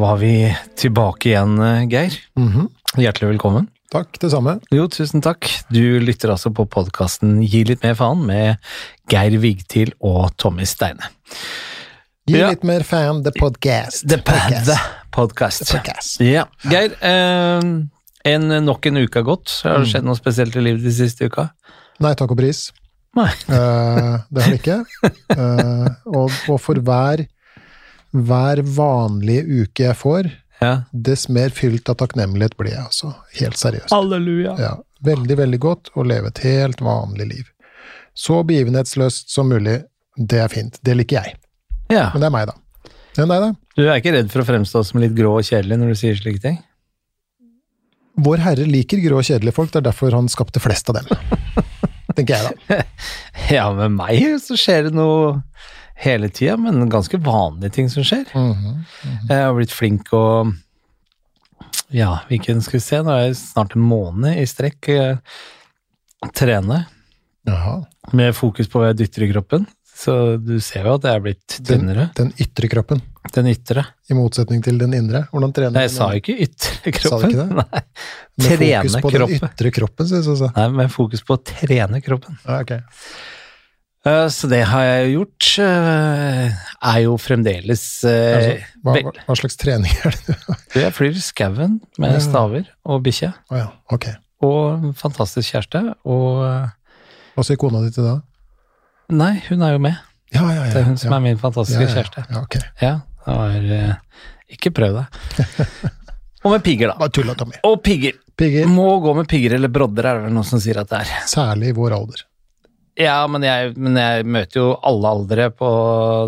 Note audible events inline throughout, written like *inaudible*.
Var vi tilbake igjen, Geir. Geir. -hmm. Hjertelig velkommen. Takk, det samme. Jo, tusen takk. Du lytter altså på podkasten Gi litt mer faen med Geir Vigtil og Tommy Steine. Gi Ja. litt mer fan the podcast. The Podcast. The Podcast. The podcast. Ja. Geir, eh, en, nok en uke har gått. Har det Mm. skjedd noe spesielt i livet de siste uka? Nei takk og pris. Nei. Eh, det har det ikke. *laughs* Eh, og, og for hver, hver vanlige uke jeg får, Ja. dess mer fylt av takknemlighet blir jeg, altså. Helt seriøst. Halleluja. Ja, veldig, veldig godt å leve et helt vanlig liv. Så begivenhetsløst som mulig, det er fint. Det liker jeg. Ja. Men det er meg, da. Enn deg, da? Du er ikke redd for å fremstå som litt grå og kjedelig når du sier slike ting? Vår Herre liker grå og kjedelige folk, det er derfor han skapte flest av dem. *laughs* Tenker jeg, da. Ja, med meg så skjer det noe hele tida, men ganske vanlige ting som skjer. Mhm. Jeg har blitt flink og Ja, hvilken skal vi se, nå er jeg snart en måned i strekk eh, trene Jaha. med fokus på hva jeg dytter i kroppen. Så du ser jo at jeg er blitt tynnere. den ytre kroppen, Den ytre. i motsetning til den indre. Hvordan trener Nei, jeg den sa ikke ytre Sa kroppen. ikke det? *laughs* Nei. Med Trene fokus på kroppen. den ytre kroppen, synes jeg. Nei, med fokus på å trene kroppen. Ja, ok. Eh, Så det har jeg gjort. eh, Er jo fremdeles eh, Altså, hva, hva, slags trening er det du har? Jeg flyr skauen med staver og bikkje. Oh, ja, okay. Og fantastisk kjæreste. Og Hva sier kona di til det? Nei, hun er jo med. Ja, ja, ja. Det er hun som er min fantastiske kjæreste. Ja, ok. Ja, det eh, Ikke prøv deg. *laughs* og med pigger, da. Bare tulla, Tommy. Og pigger. Pigger, Må gå med pigger eller brodder, er det vel noen som sier at det er. særlig i vår alder. Ja, men jeg, men jeg møter jo alle aldre på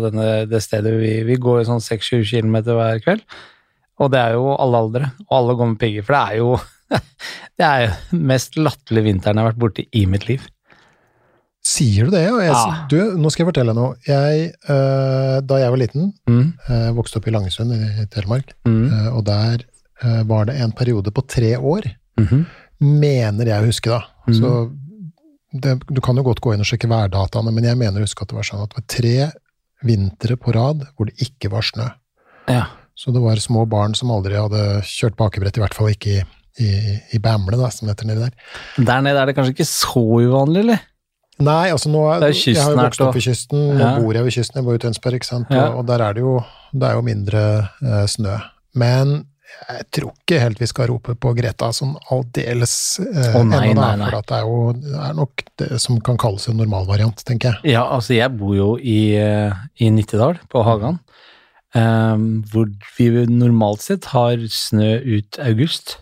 denne, det stedet. Vi, vi går jo sånn 6-7 km hver kveld. Og det er jo alle aldre, og alle går med pigger. For det er jo *laughs* det er jo den mest latterlige vinteren jeg har vært borti i mitt liv. Sier du det? Jeg, Ja. Du, nå skal jeg fortelle deg noe. Jeg, øh, da jeg var liten, Mm, øh, vokste opp i Langesund i, Telemark, mm, øh, og der var det en periode på tre år, mhm. mener jeg å huske da. Mhm. Så det, du kan jo godt gå inn og sjekke værdataene, men jeg mener å huske at det var sånn at det var tre vintre på rad hvor det ikke var snø. Ja. Så det var små barn som aldri hadde kjørt bakebrett, i hvert fall ikke i, i, i Bamble, da, som heter nedi der. Der nede er det kanskje ikke så uvanlig, eller? Nei, altså nå Det er Jeg har jo vokst opp ved kysten, nå Ja. bor jeg ved kysten, jeg bor i Tønsberg, ikke sant, Ja. og, og der er det jo, det er jo mindre eh, snø. Men jeg tror ikke helt vi skal rope på Greta sånn aldeles eh, oh, nei, nei, nei. for at det er jo det er nok det som kan kalles en normalvariant, tenker jeg. Ja, altså jeg bor jo i, eh, i Nittedal, på Hagan, eh, hvor vi normalt sett har snø ut august.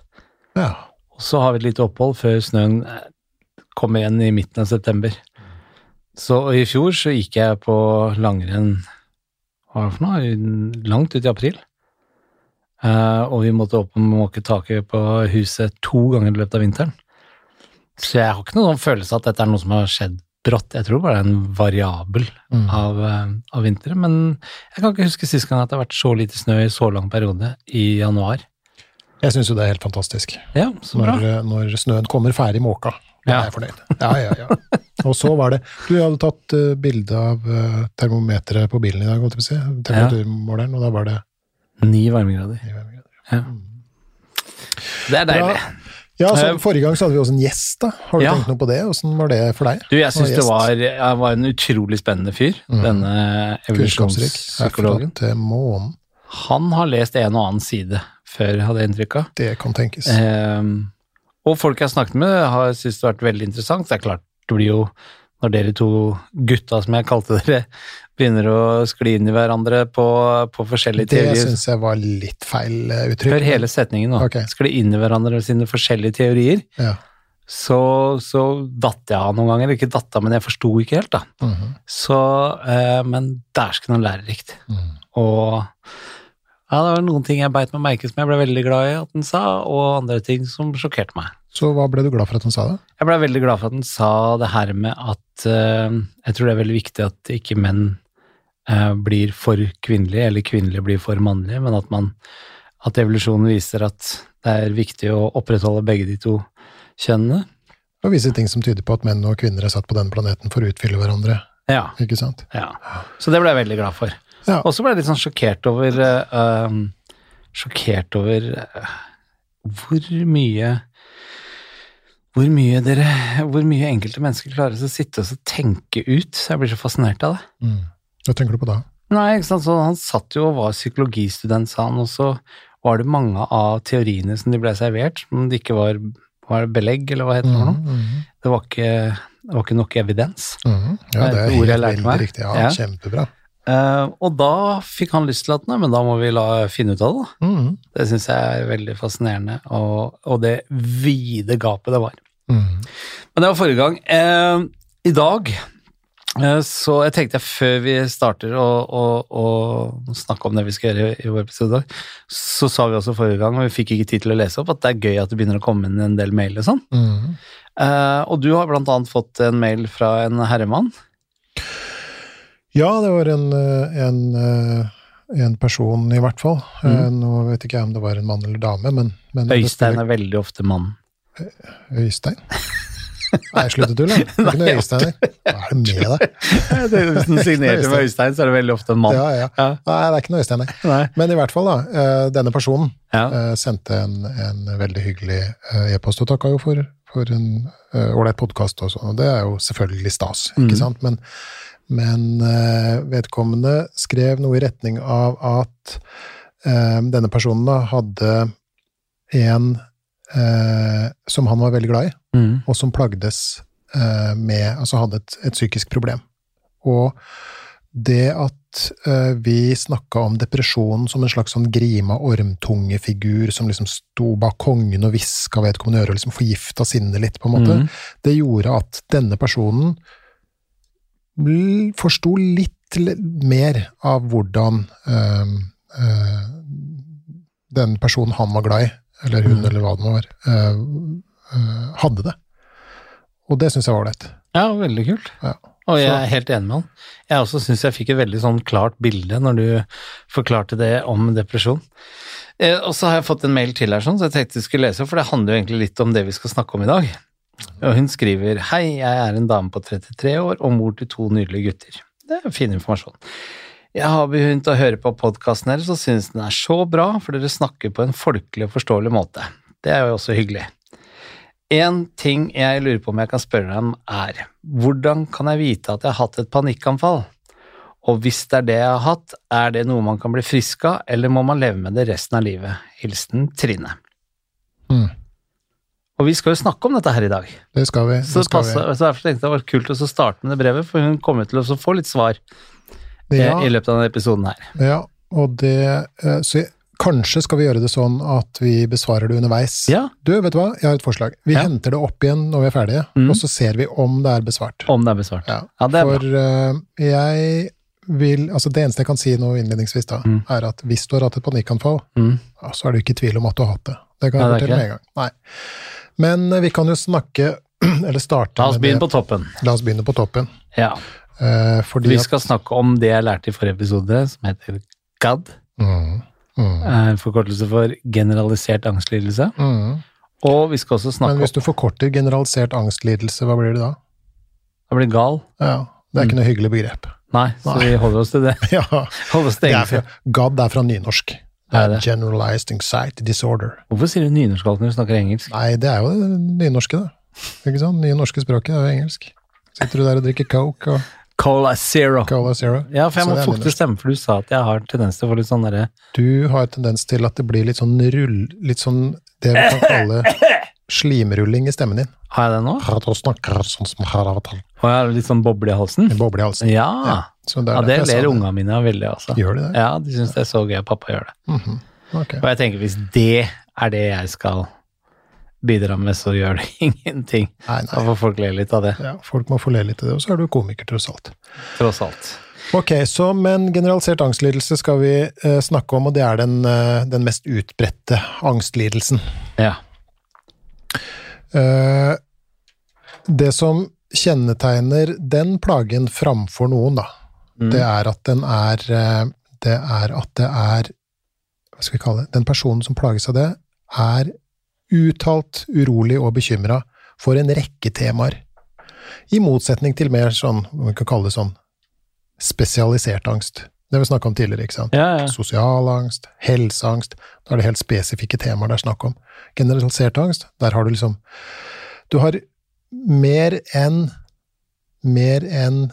Ja. Og så har vi et lite opphold før snøen eh, kommer igjen i midten av september. Så i fjor så gikk jeg på langrenn hva var det for noe? Langt ut i april. Eh, og vi måtte opp og måke taket på huset to ganger i løpet av vinteren. Så jeg har ikke noen følelse av at dette er noe som har skjedd brått. Jeg tror bare det er en variabel Mm. av, eh, av vinteren. Men jeg kan ikke huske sist gang at det har vært så lite snø i så lang periode i januar. Jeg syns jo det er helt fantastisk. Ja, så bra. Når, når snøen kommer ferdig måka. Da Ja. er jeg fornøyd. Ja, ja, ja. *laughs* Og så var det Du, hadde tatt uh, bilde av uh, termometeret på bilen i dag, holdt jeg på å si. Temperaturmåleren, og da var det Ni varmegrader. Ja. Det er deilig. Bra. Ja, så Eh, Forrige gang så hadde vi også en gjest. da. Har du Ja. tenkt noe på det? Åssen var det for deg? Du, jeg syns det var, jeg var en utrolig spennende fyr, mm. denne evolusjonspsykologen. Han har lest en og annen side før, hadde jeg inntrykk av. Det kan tenkes. Eh, og folk jeg har snakket med, har syntes det har vært veldig interessant. Det er klart, det blir jo når dere to gutta, som jeg kalte dere, begynner å skli inn i hverandre på, på forskjellige det teorier. syns jeg var litt feil eh, uttrykk. Hør hele setningen nå. Okay. Skli inn i hverandre sine forskjellige teorier. Ja. Så, så datt jeg av noen ganger. Ikke datt av, men jeg forsto ikke helt, da. Mhm. Så, eh, men dæsken og lærerikt. Mm. Og ja, det var noen ting jeg beit meg merke som jeg ble veldig glad i at den sa, og andre ting som sjokkerte meg. Så hva ble du glad for at han sa det? Jeg ble veldig glad for at han sa det her med at uh, jeg tror det er veldig viktig at ikke menn uh, blir for kvinnelige, eller kvinnelige blir for mannlige, men at man at evolusjonen viser at det er viktig å opprettholde begge de to kjønnene. Og vise ting som tyder på at menn og kvinner er satt på denne planeten for å utfylle hverandre. Ja, Ikke sant? ja. Så det ble jeg veldig glad for. Ja. Og så ble jeg litt sånn sjokkert over um, sjokkert over hvor mye hvor mye dere, hvor mye enkelte mennesker klarer å sitte og tenke ut. Så jeg blir så fascinert av det. Mm. Hva tenker du på da? Nei, ikke sant, så Han satt jo og var psykologistudent, sa han, og så var det mange av teoriene som de ble servert, som det ikke var, var det belegg, eller hva heter det for noe. Mm, mm, Det var ikke, det var ikke nok evidens. mm. Ja, Det er det er helt veldig meg. riktig. Ja, Ja. Kjempebra. Eh, og da fikk han lyst til at nei, men da må vi la finne ut av det, da. Mm. Det syns jeg er veldig fascinerende, og, og det vide gapet det var. Mm. Men det var forrige gang. Uh, I dag eh, så jeg tenkte jeg før vi starter å, å, å snakke om det vi skal gjøre i vår episode i dag, så sa vi også forrige gang, og vi fikk ikke tid til å lese opp, at det er gøy at det begynner å komme inn en del mail og sånn. Mm. Og du har blant annet fått en mail fra en herremann. Ja, det var en, eh, en, eh, en person i hvert fall. Mm. Eh, Nå vet ikke jeg om det var en mann eller dame, men, men Øystein er veldig ofte mann. Øystein? Nei, slutt å tulle. *laughs* Det er ikke noe Øystein her. Hva er det med deg? *laughs* Hvis den signerte med Øystein, så er det veldig ofte en mann. Ja, ja. Ja. Nei, det er ikke noe Øystein her. Men i hvert fall, da. Denne personen Ja. sendte en, en veldig hyggelig e-post, og takka jo for, for en ålreit podkast og sånn. Og det er jo selvfølgelig stas, ikke mm. sant? Men, men eh, vedkommende skrev noe i retning av at eh, denne personen da hadde en eh, som han var veldig glad i, Mm. og som plagdes eh, med Altså hadde et, et psykisk problem. Og det at eh, vi snakka om depresjonen som en slags sånn grima ormtungefigur som liksom sto bak kongen og hviska vedkommende øre og liksom forgifta sinnet litt, på en måte, Mm. det gjorde at denne personen forsto litt mer av hvordan eh, eh, den personen han var glad i, eller hun, Mm. eller hva det var, eh, hadde det. Og det syns jeg var ålreit. Ja, veldig kult. Ja. Og jeg er helt enig med han. Jeg også syns jeg fikk et veldig sånn klart bilde når du forklarte det om depresjon. Eh, og så har jeg fått en mail til her, sånn, så jeg tenkte jeg skulle lese, for det handler jo egentlig litt om det vi skal snakke om i dag. Og hun skriver Hei, jeg er en dame på 33 år og mor til to nydelige gutter. Det er fin informasjon. Jeg har begynt å høre på podkasten deres og synes den er så bra, for dere snakker på en folkelig og forståelig måte. Det er jo også hyggelig. En ting jeg lurer på om jeg kan spørre deg om er, hvordan kan jeg vite at jeg har hatt et panikkanfall? Og hvis det er det jeg har hatt, er det noe man kan bli frisk av, eller må man leve med det resten av livet? Hilsen Trine. Mm. Og vi skal jo snakke om dette her i dag, Det skal vi. så, Det skal vi. så derfor tenkte jeg det var kult å starte med det brevet, for hun kommer til å få litt svar eh, Ja, i løpet av denne episoden her. ja, og det eh, Så jeg, kanskje skal vi gjøre det sånn at vi besvarer det underveis. Ja, Du, vet du hva, jeg har et forslag. Vi Ja. henter det opp igjen når vi er ferdige, Mm. og så ser vi om det er besvart. om det er besvart. Ja, Ja, det er For bra. For jeg vil Altså, det eneste jeg kan si nå innledningsvis, da, Mm. er at hvis du har hatt et panikkanfall, Mm. så er du ikke i tvil om at du har hatt det. Det kan jeg fortelle med en gang. Nei. Men eh, vi kan jo snakke, *clears throat* eller starte La oss med begynne på toppen. La oss begynne på toppen. Ja. Eh, Vi at skal snakke om det jeg lærte i forrige episode, som heter GAD. mm, mm, En forkortelse for generalisert angstlidelse. mm. Og vi skal også snakke Men hvis du forkorter generalisert angstlidelse, hva blir det da? Da blir det gal. Ja, Det er ikke noe hyggelig begrep. Nei, så Nei. vi holder oss til det. *laughs* Ja, oss til det er fra. GAD er fra nynorsk. Det det? Generalized Anxiety Disorder. Hvorfor sier du nynorsk alt når du snakker engelsk? Nei, det er jo det nynorske, da. Ikke sant? Nye norske språket er jo engelsk. Sitter du der og drikker coke og Cola Zero. Cola Zero? Ja, for jeg må fukte stemmen, for du sa at jeg har tendens til å få litt sånn derre Du har tendens til at det blir litt sånn rull... Litt sånn det vi kan kalle slimrulling i stemmen din. Har jeg det nå? Å sånn og til. Jeg litt sånn boble i halsen? En boble i halsen. Ja. Så det, ja, det ler unga mine av veldig, altså. Gjør de det? Ja, de syns det er så gøy at pappa gjør det. Mm -hmm. okay. Og jeg tenker hvis det er det jeg skal bidra med, så gjør det *laughs* ingenting. Nei, nei. Da får folk le litt av det, Ja, folk må få le litt av det, og så er du komiker, tross alt. tross alt. Ok, så men generalisert angstlidelse skal vi eh, snakke om, og det er den, eh, den mest utbredte angstlidelsen. Ja. Eh, det som kjennetegner den plagen framfor noen, da, Mm. det er at den er eh, Det er at det er Hva skal vi kalle det? Den personen som plages av det, er uttalt urolig og bekymra for en rekke temaer. I motsetning til mer sånn, hva vi kan kalle det sånn, spesialisert angst. Det har vi snakka om tidligere, ikke sant? Ja, ja. Sosial angst, helseangst, da er det helt spesifikke temaer det er snakk om. Generalisert angst, der har du liksom Du har mer enn Mer enn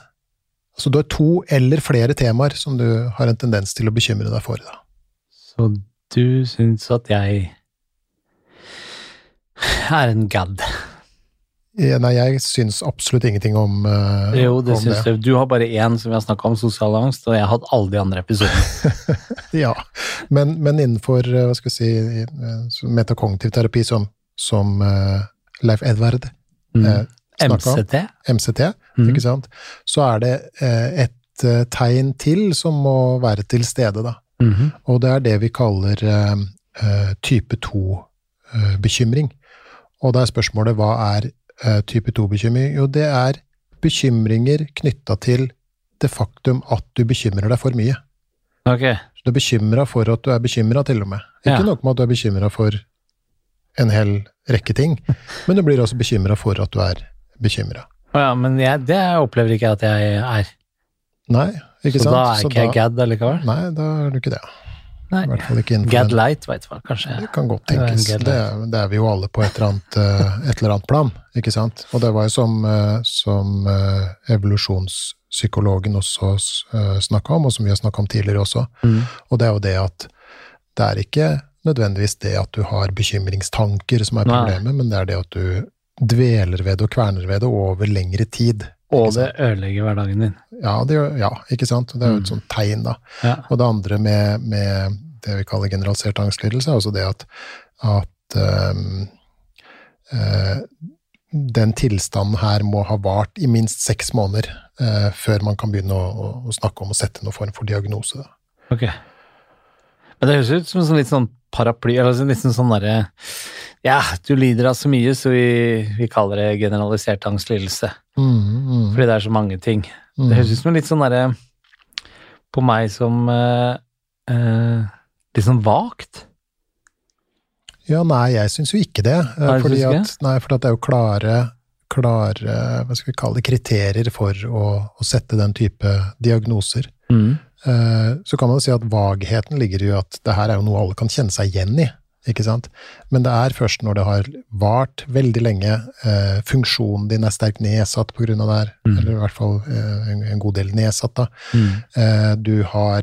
Altså, du har to eller flere temaer som du har en tendens til å bekymre deg for. Da. Så du syns at jeg er en gadd? Ja, Nei, jeg syns absolutt ingenting om, uh, Jo, det om syns det. Du har bare én som har snakka om, sosial angst, og jeg har hatt alle de andre episodene. *laughs* Ja, men, men innenfor eh, hva skal vi si, eh, metakognitiv terapi, som, som uh, Leif Edvard Mm. eh, snakka om, MCT? Mm. ikke sant, så er det eh, et eh, tegn til som må være til stede, da. Mhm. Og det er det vi kaller eh, eh, type 2-bekymring. Og da er spørsmålet hva er eh, type 2-bekymring? Jo, det er bekymringer knytta til det faktum at du bekymrer deg for mye. Okay. Så du er bekymra for at du er bekymra, til og med. Ikke Ja. nok med at du er bekymra for en hel rekke ting, *laughs* men du blir også bekymra for at du er bekymra. Å ja, men jeg, det opplever ikke jeg at jeg er. Nei, ikke så sant? da er ikke jeg gadd allikevel? Nei, da er du ikke det. Nei. I hvert fall ikke innenfor Gad Light, veit du hva, kanskje. Det kan godt tenkes. Det, det er vi jo alle på et eller annet, eh, et eller annet plan, ikke sant? Og det var jo som, eh, som eh, evolusjonspsykologen også snakka om, og som vi har snakka om tidligere også, Mm. og det er jo det at det er ikke nødvendigvis det at du har bekymringstanker som er Nei. problemet, men det er det at du dveler ved det og kverner ved det over lengre tid. Og det ødelegger hverdagen din. Ja, det, ja, ikke sant? Det er jo et Mm. sånt tegn, da. Ja. Og det andre med, med det vi kaller generalisert angstlidelse, er også det at, at um, uh, den tilstanden her må ha vart i minst seks måneder uh, før man kan begynne å, å, snakke om å sette noen form for diagnose. Da. Ok. Men det høres ut som en sånn litt sånn paraply, eller sånn- litt sånn derre Ja, du lider av så mye, så vi, vi kaller det generalisert angstlidelse. Mm, mm, Fordi det er så mange ting. mm. Det høres ut som litt sånn derre På meg som eh, eh, Litt sånn vagt. Ja, nei, jeg syns jo ikke det. eh, Nei, fordi at, nei, for at det er jo klare, klare hva skal vi kalle det, kriterier for å, å sette den type diagnoser. Mm. Eh, Så kan man jo si at vagheten ligger i at det her er jo noe alle kan kjenne seg igjen i. ikke sant? Men det er først når det har vart veldig lenge, eh, funksjonen din er sterkt nedsatt pga. det her, Mm. eller i hvert fall eh, en, en god del nedsatt, da. Mm. Eh, du har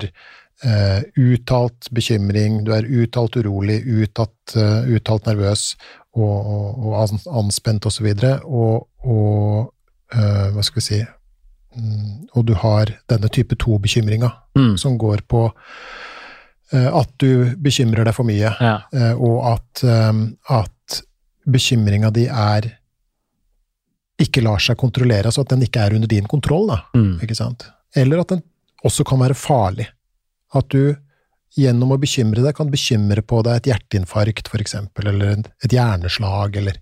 eh, uttalt bekymring, du er uttalt urolig, uttalt, eh, uttalt nervøs og, og, og anspent osv., og, så og, og eh, hva skal vi si mm, Og du har denne type to-bekymringa, Mm. som går på at du bekymrer deg for mye, Ja. eh, og at, eh, at bekymringa di er ikke lar seg kontrollere, altså at den ikke er under din kontroll. da. Mm. Ikke sant? Eller at den også kan være farlig. At du gjennom å bekymre deg kan bekymre på deg et hjerteinfarkt, eksempel, eller et hjerneslag, eller,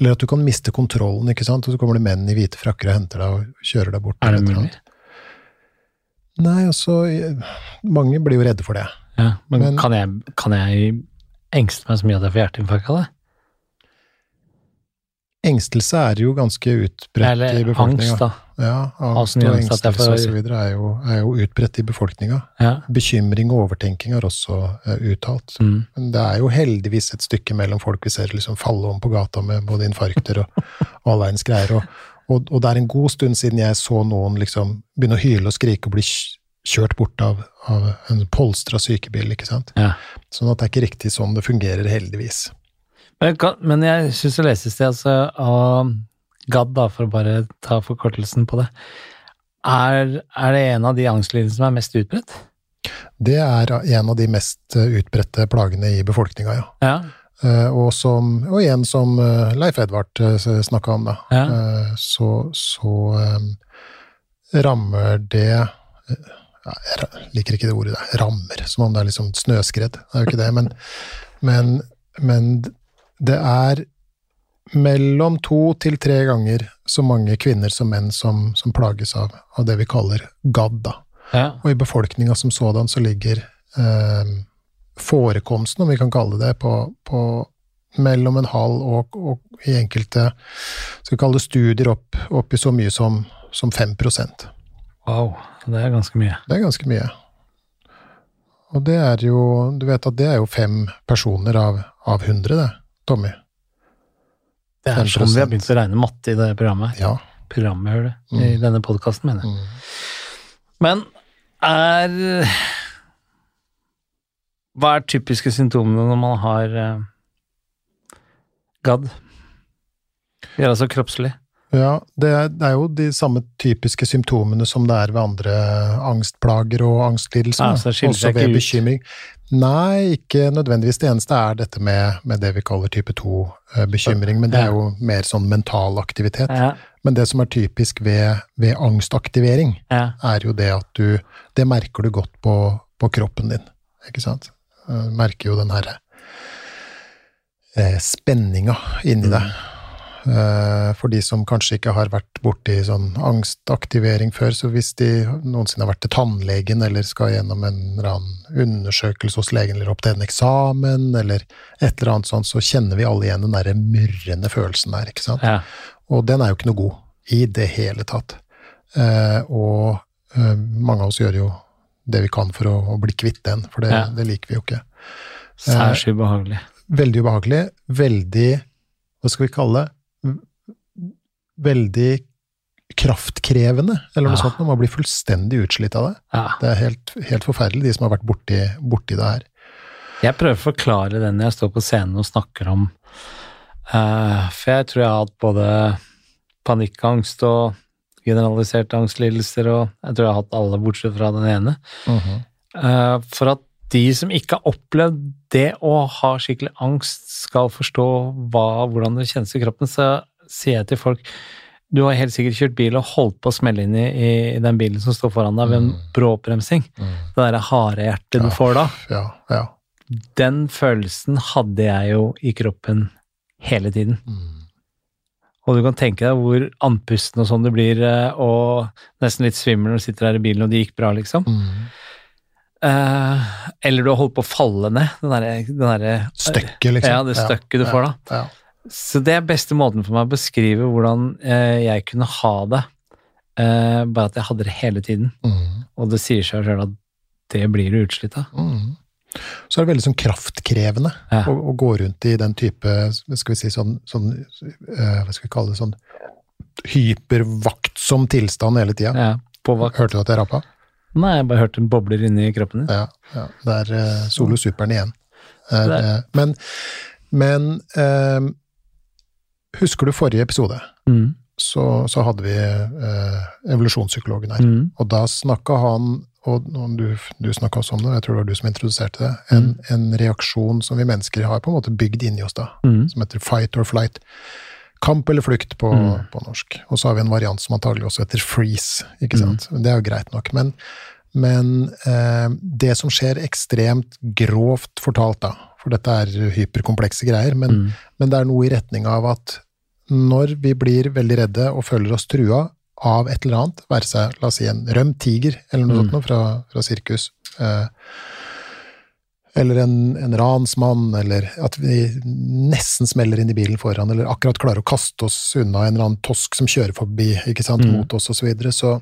eller at du kan miste kontrollen, ikke sant, og så kommer det menn i hvite frakker og henter deg og kjører deg bort. Er det mulig? Nei, altså, eh, mange blir jo redde for det. Ja, men, Men- kan, jeg, kan jeg engste meg så mye at jeg får hjerteinfarkt av det? Engstelse er jo ganske utbredt i Eller befolkninga. angst, da. Ja, angst og engstelse får- videre er jo, er jo utbredt i befolkninga. Ja. Bekymring og overtenking er også uh, uttalt. Mm. Men det er jo heldigvis et stykke mellom folk vi ser liksom falle om på gata med både infarkter og, og all verdens greier. Og, og, og det er en god stund siden jeg så noen liksom begynne å hyle og skrike og bli kjørt bort av, av en polstra sykebil, ikke sant. Ja. Sånn at det er ikke riktig sånn det fungerer, heldigvis. Men, men jeg syns jeg leste det, sted altså, av GAD, da, for å bare ta forkortelsen på det. Er, er det en av de angstlidelsene som er mest utbredt? Det er en av de mest eh, utbredte plagene i befolkninga, ja. Ja. Eh, Og, som, og igjen som eh, Leif Edvard snakka om, da, Ja. så, så um, rammer det Jeg liker ikke det ordet der. Rammer. Som om det er liksom snøskred. Det er jo ikke det. Men, men, men det er mellom to til tre ganger så mange kvinner som menn som, som plages av, av det vi kaller GAD. da. ja. Og i befolkninga som sådan så ligger eh, forekomsten, om vi kan kalle det, på, på mellom en halv og, og i enkelte skal vi kalle det studier opp, opp i så mye som, som 5 Det Wow, det er ganske mye. Det er ganske mye. Og det er jo Du vet at det er jo fem personer av, av 100, det, Tommy. Det er som vi har begynt å regne matte i det programmet. Ja. Programmet, hører du. I Mm. denne podkasten, mener jeg. Mm. Men er Hva er typiske symptomene når man har uh, GAD? Gjør altså kroppslig. Ja, det er, det er jo de samme typiske symptomene som det er ved andre angstplager og angstlidelser. Ja, skiller Også ved bekymring. Nei, ikke nødvendigvis. Det eneste er dette med, med det vi kaller type 2-bekymring, men det er jo mer sånn mental aktivitet. Ja, Men det som er typisk ved, ved angstaktivering, ja, er jo det at du Det merker du godt på, på kroppen din, ikke sant? Du merker jo den herre eh, spenninga inni Mm. deg. Eh, for de som kanskje ikke har vært borti sånn angstaktivering før, så hvis de noensinne har vært til tannlegen eller skal gjennom en eller annen undersøkelse hos legen eller opp til en eksamen eller et eller annet sånt, så kjenner vi alle igjen den derre murrende følelsen der, ikke sant? ja. Og den er jo ikke noe god i det hele tatt. Eh, og eh, mange av oss gjør jo det vi kan for å bli kvitt den, for det, Ja. det liker vi jo ikke. Særs ubehagelig. Veldig ubehagelig, veldig Hva skal vi kalle det? Veldig kraftkrevende, eller noe Ja. sånt. når Man blir fullstendig utslitt av det. Ja. Det er helt, helt forferdelig, de som har vært borti, borti det her. Jeg prøver å forklare det når jeg står på scenen og snakker om uh, For jeg tror jeg har hatt både panikkangst og generaliserte angstlidelser, og jeg tror jeg har hatt alle bortsett fra den ene. Eh, for at de som ikke har opplevd det å ha skikkelig angst, skal forstå hva, hvordan det kjennes i kroppen, så sier jeg til folk du har helt sikkert kjørt bil og holdt på å smelle inn i, i den bilen som står foran deg ved en Mm. brå oppbremsing. Det derre harde hjertet du får da. Ja, ja. Den følelsen hadde jeg jo i kroppen hele tiden. Mm. Og du kan tenke deg hvor andpusten og sånn du blir, eh, og nesten litt svimmel når du sitter der i bilen og det gikk bra, liksom. Mm. Eh, eller du har holdt på å falle ned. Den derre der, Støkket, liksom. Ja, det støkket du får da. Så det er beste måten for meg å beskrive hvordan eh, jeg kunne ha det, eh, bare at jeg hadde det hele tiden. Mm. Og det sier seg sjøl at det blir du utslitt av. Mm. Så er det veldig sånn kraftkrevende Ja. å, å gå rundt i den type skal vi si, sånn, sånn uh, Hva skal vi kalle det? Sånn hypervaktsom tilstand hele tida. Ja. Hørte du at jeg rapa? Nei, jeg bare hørte en bobler inni kroppen din. Ja. ja. Det er uh, Solo Superen igjen. Er, eh, men men eh, husker du forrige episode? Mm. Så, så hadde vi eh, evolusjonspsykologen her. Mm. Og da snakka han, og og du, du snakka også om det, jeg tror det var du som introduserte det, en, en reaksjon som vi mennesker har på en måte bygd inni oss, da, Mm. som heter fight or flight. Kamp eller flukt på, Mm. på norsk. Og så har vi en variant som antagelig også heter freeze, ikke Mm. sant. Det er jo greit nok. Men, men eh, det som skjer ekstremt grovt fortalt, da, for dette er hyperkomplekse greier, men, Mm. men det er noe i retning av at når vi blir veldig redde og føler oss trua av et eller annet, være seg la oss si en rømt tiger eller noe Mm. sånt fra, fra sirkus, eh, eller en, en ransmann, eller at vi nesten smeller inn i bilen foran, eller akkurat klarer å kaste oss unna en eller annen tosk som kjører forbi ikke sant, Mm. mot oss osv., så, videre, så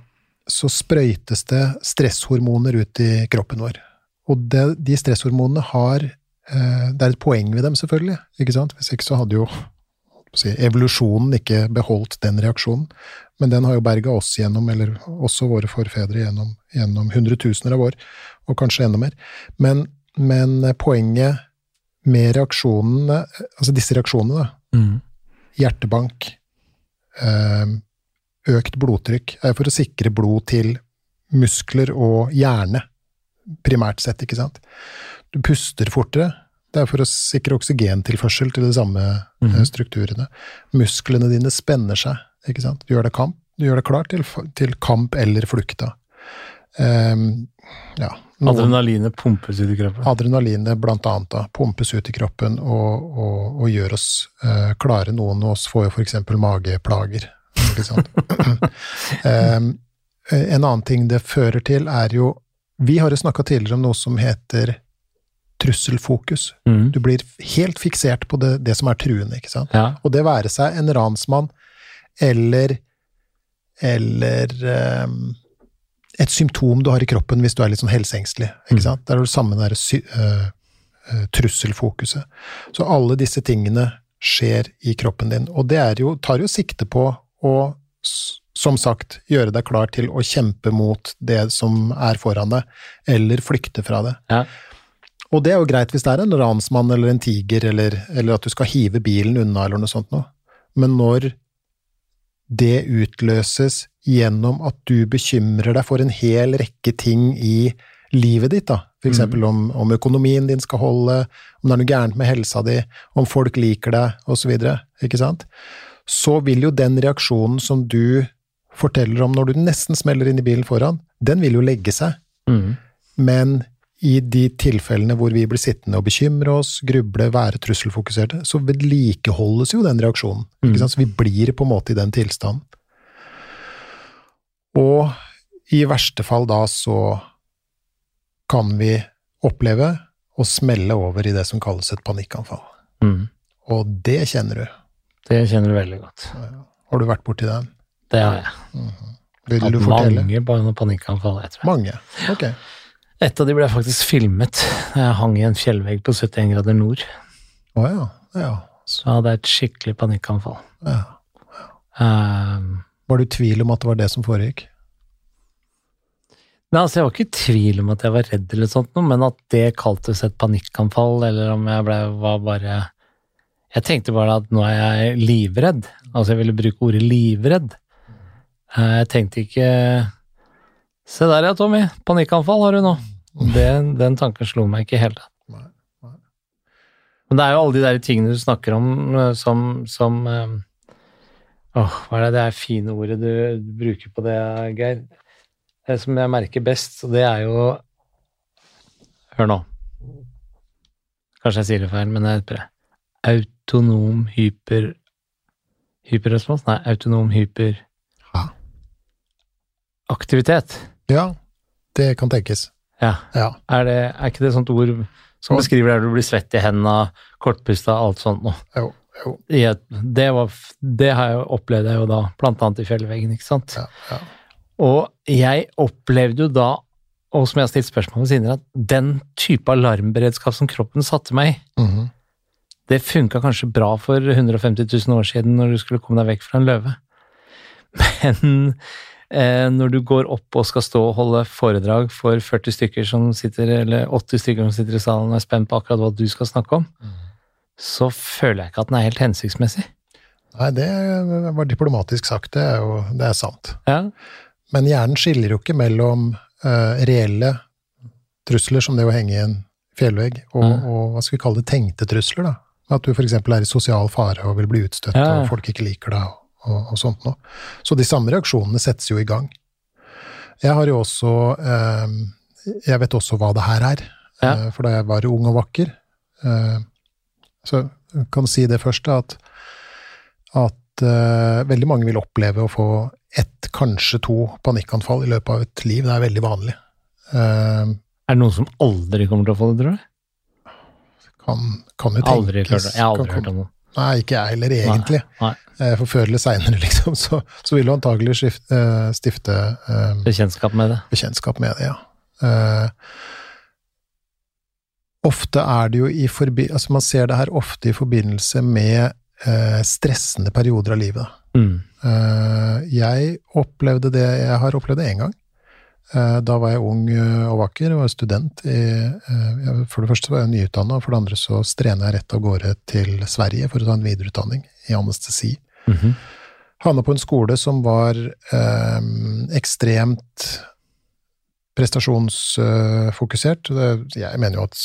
så sprøytes det stresshormoner ut i kroppen vår. Og det, de stresshormonene har eh, Det er et poeng ved dem, selvfølgelig. ikke sant? Hvis ikke så hadde jo si, evolusjonen ikke beholdt den reaksjonen. Men den har jo berga oss gjennom, eller også våre forfedre gjennom, gjennom hundretusener av år, og kanskje enda mer. Men, men poenget med reaksjonene, altså disse reaksjonene, da, Mm. hjertebank, eh, økt blodtrykk, er for å sikre blod til muskler og hjerne, primært sett, ikke sant. Du puster fortere, det er for å sikre oksygentilførsel til de samme mm. Strukturene. Musklene dine spenner seg, ikke sant. Du gjør deg, kamp, du gjør deg klar til, til kamp eller flukta. Um, ja. noen- Adrenalinet pumpes ut i kroppen. Adrenalinet blant annet da, pumpes ut i kroppen og, og, og gjør oss uh, klare. Noen av oss får jo eksempel mageplager. Ikke sant? um, *laughs* en annen ting det fører til er jo Vi har jo snakka tidligere om noe som heter trusselfokus. Mm. Du blir helt fiksert på det, det som er truende, ikke sant. Ja. Og det være seg en ransmann eller eller um, et symptom du har i kroppen hvis du er litt sånn helseengstelig. ikke Mm. sant? Der har du samme der uh, trusselfokuset. Så alle disse tingene skjer i kroppen din. Og det er jo, tar jo sikte på å, som sagt, gjøre deg klar til å kjempe mot det som er foran deg, eller flykte fra det. Ja. Og det er jo greit hvis det er en ransmann eller en tiger, eller, eller at du skal hive bilen unna, eller noe sånt noe. Men når det utløses gjennom at du bekymrer deg for en hel rekke ting i livet ditt, da. For eksempel om, om økonomien din skal holde, om det er noe gærent med helsa di, om folk liker deg, osv., ikke sant? Så vil jo den reaksjonen som du forteller om når du nesten smeller inn i bilen foran, den vil jo legge seg. Mm. Men i de tilfellene hvor vi blir sittende og bekymre oss, gruble, være trusselfokuserte, så vedlikeholdes jo den reaksjonen. Mm. Så vi blir på en måte i den tilstanden. Og i verste fall da så kan vi oppleve å smelle over i det som kalles et panikkanfall. Mm. Og det kjenner du. Det kjenner du veldig godt. Har du vært borti den? Det har jeg. Vil Hatt du fortelle? mange panikkanfall, jeg tror jeg. Mange. Ok. Et av de ble faktisk filmet da jeg hang i en fjellvegg på 71 grader nord. Å ja. Ja. Så hadde jeg et skikkelig panikkanfall. ja. Um, Var du i tvil om at det var det som foregikk? Nei, altså Jeg var ikke i tvil om at jeg var redd, eller sånt, men at det kaltes et panikkanfall, eller om jeg ble, var bare Jeg tenkte bare at nå er jeg livredd. Altså, jeg ville bruke ordet livredd. Eh, Jeg tenkte ikke Se der ja, Tommy. Panikkanfall har du nå. Den, den tanken slo meg ikke i hele tatt. Men det er jo alle de der tingene du snakker om eh, som, som øh, hva er det det er fine ordet du, bruker på det, Geir? Det som jeg merker best, og det er jo Hør nå. Kanskje jeg sier det feil, men jeg prøver. Autonom hyper... Hyperrespons? Nei, autonom hyper... Ja. Aktivitet. Ja, det kan tenkes. Ja. Ja. Er, det, er ikke det et sånt ord som Og- beskriver der du blir svett i hendene, kortpusta, alt sånt noe? Jo, jo. I et- det, var, det har jeg jo opplevd jeg jo da, blant annet i fjellveggen, ikke sant? Ja, ja. Og jeg opplevde jo da, og som jeg har stilt spørsmål ved siden av, at den type alarmberedskap som kroppen satte meg i, -hmm. det funka kanskje bra for 150 000 år siden når du skulle komme deg vekk fra en løve. *laughs* Men når du går opp og skal stå og holde foredrag for 40 stykker som sitter, eller 80 stykker som sitter i salen og er spent på akkurat hva du skal snakke om, så føler jeg ikke at den er helt hensiktsmessig. Nei, det var diplomatisk sagt, det er jo det er sant. Ja, Men hjernen skiller jo ikke mellom uh, reelle trusler, som det å henge i en fjellvegg, og, Ja. og hva skal vi kalle det, tenkte trusler, da. At du f.eks. er i sosial fare og vil bli utstøtt, Ja, ja. og folk ikke liker deg, og, og, sånt noe. Så de samme reaksjonene settes jo i gang. Jeg har jo også eh, Jeg vet også hva det her er, Ja. eh, for da jeg var ung og vakker eh, Så jeg kan si det først, at, at eh, veldig mange vil oppleve å få ett, kanskje to panikkanfall i løpet av et liv. Det er veldig vanlig. Eh, Er det noen som aldri kommer til å få det, tror du? kan, kan jo tenkes Aldri hørt, jeg har aldri hørt om noe. Nei, ikke jeg heller, egentlig. Nei. nei. For før eller seinere, *laughs* liksom, så, så vil du antagelig skifte, eh, stifte um, Bekjentskap med det. bekjentskap med det, ja. Uh, ofte er det jo i forbi... Altså, man ser det her ofte i forbindelse med uh, stressende perioder av livet. Mm. Uh, jeg opplevde det Jeg har opplevd det én gang. Eh, da var jeg ung eh, og vakker og var student. I, eh, for det første var jeg nyutdanna, og for det andre så strena jeg rett av gårde til Sverige for å ta en videreutdanning i anestesi. Mhm. Havna på en skole som var eh, ekstremt prestasjonsfokusert. Jeg mener jo at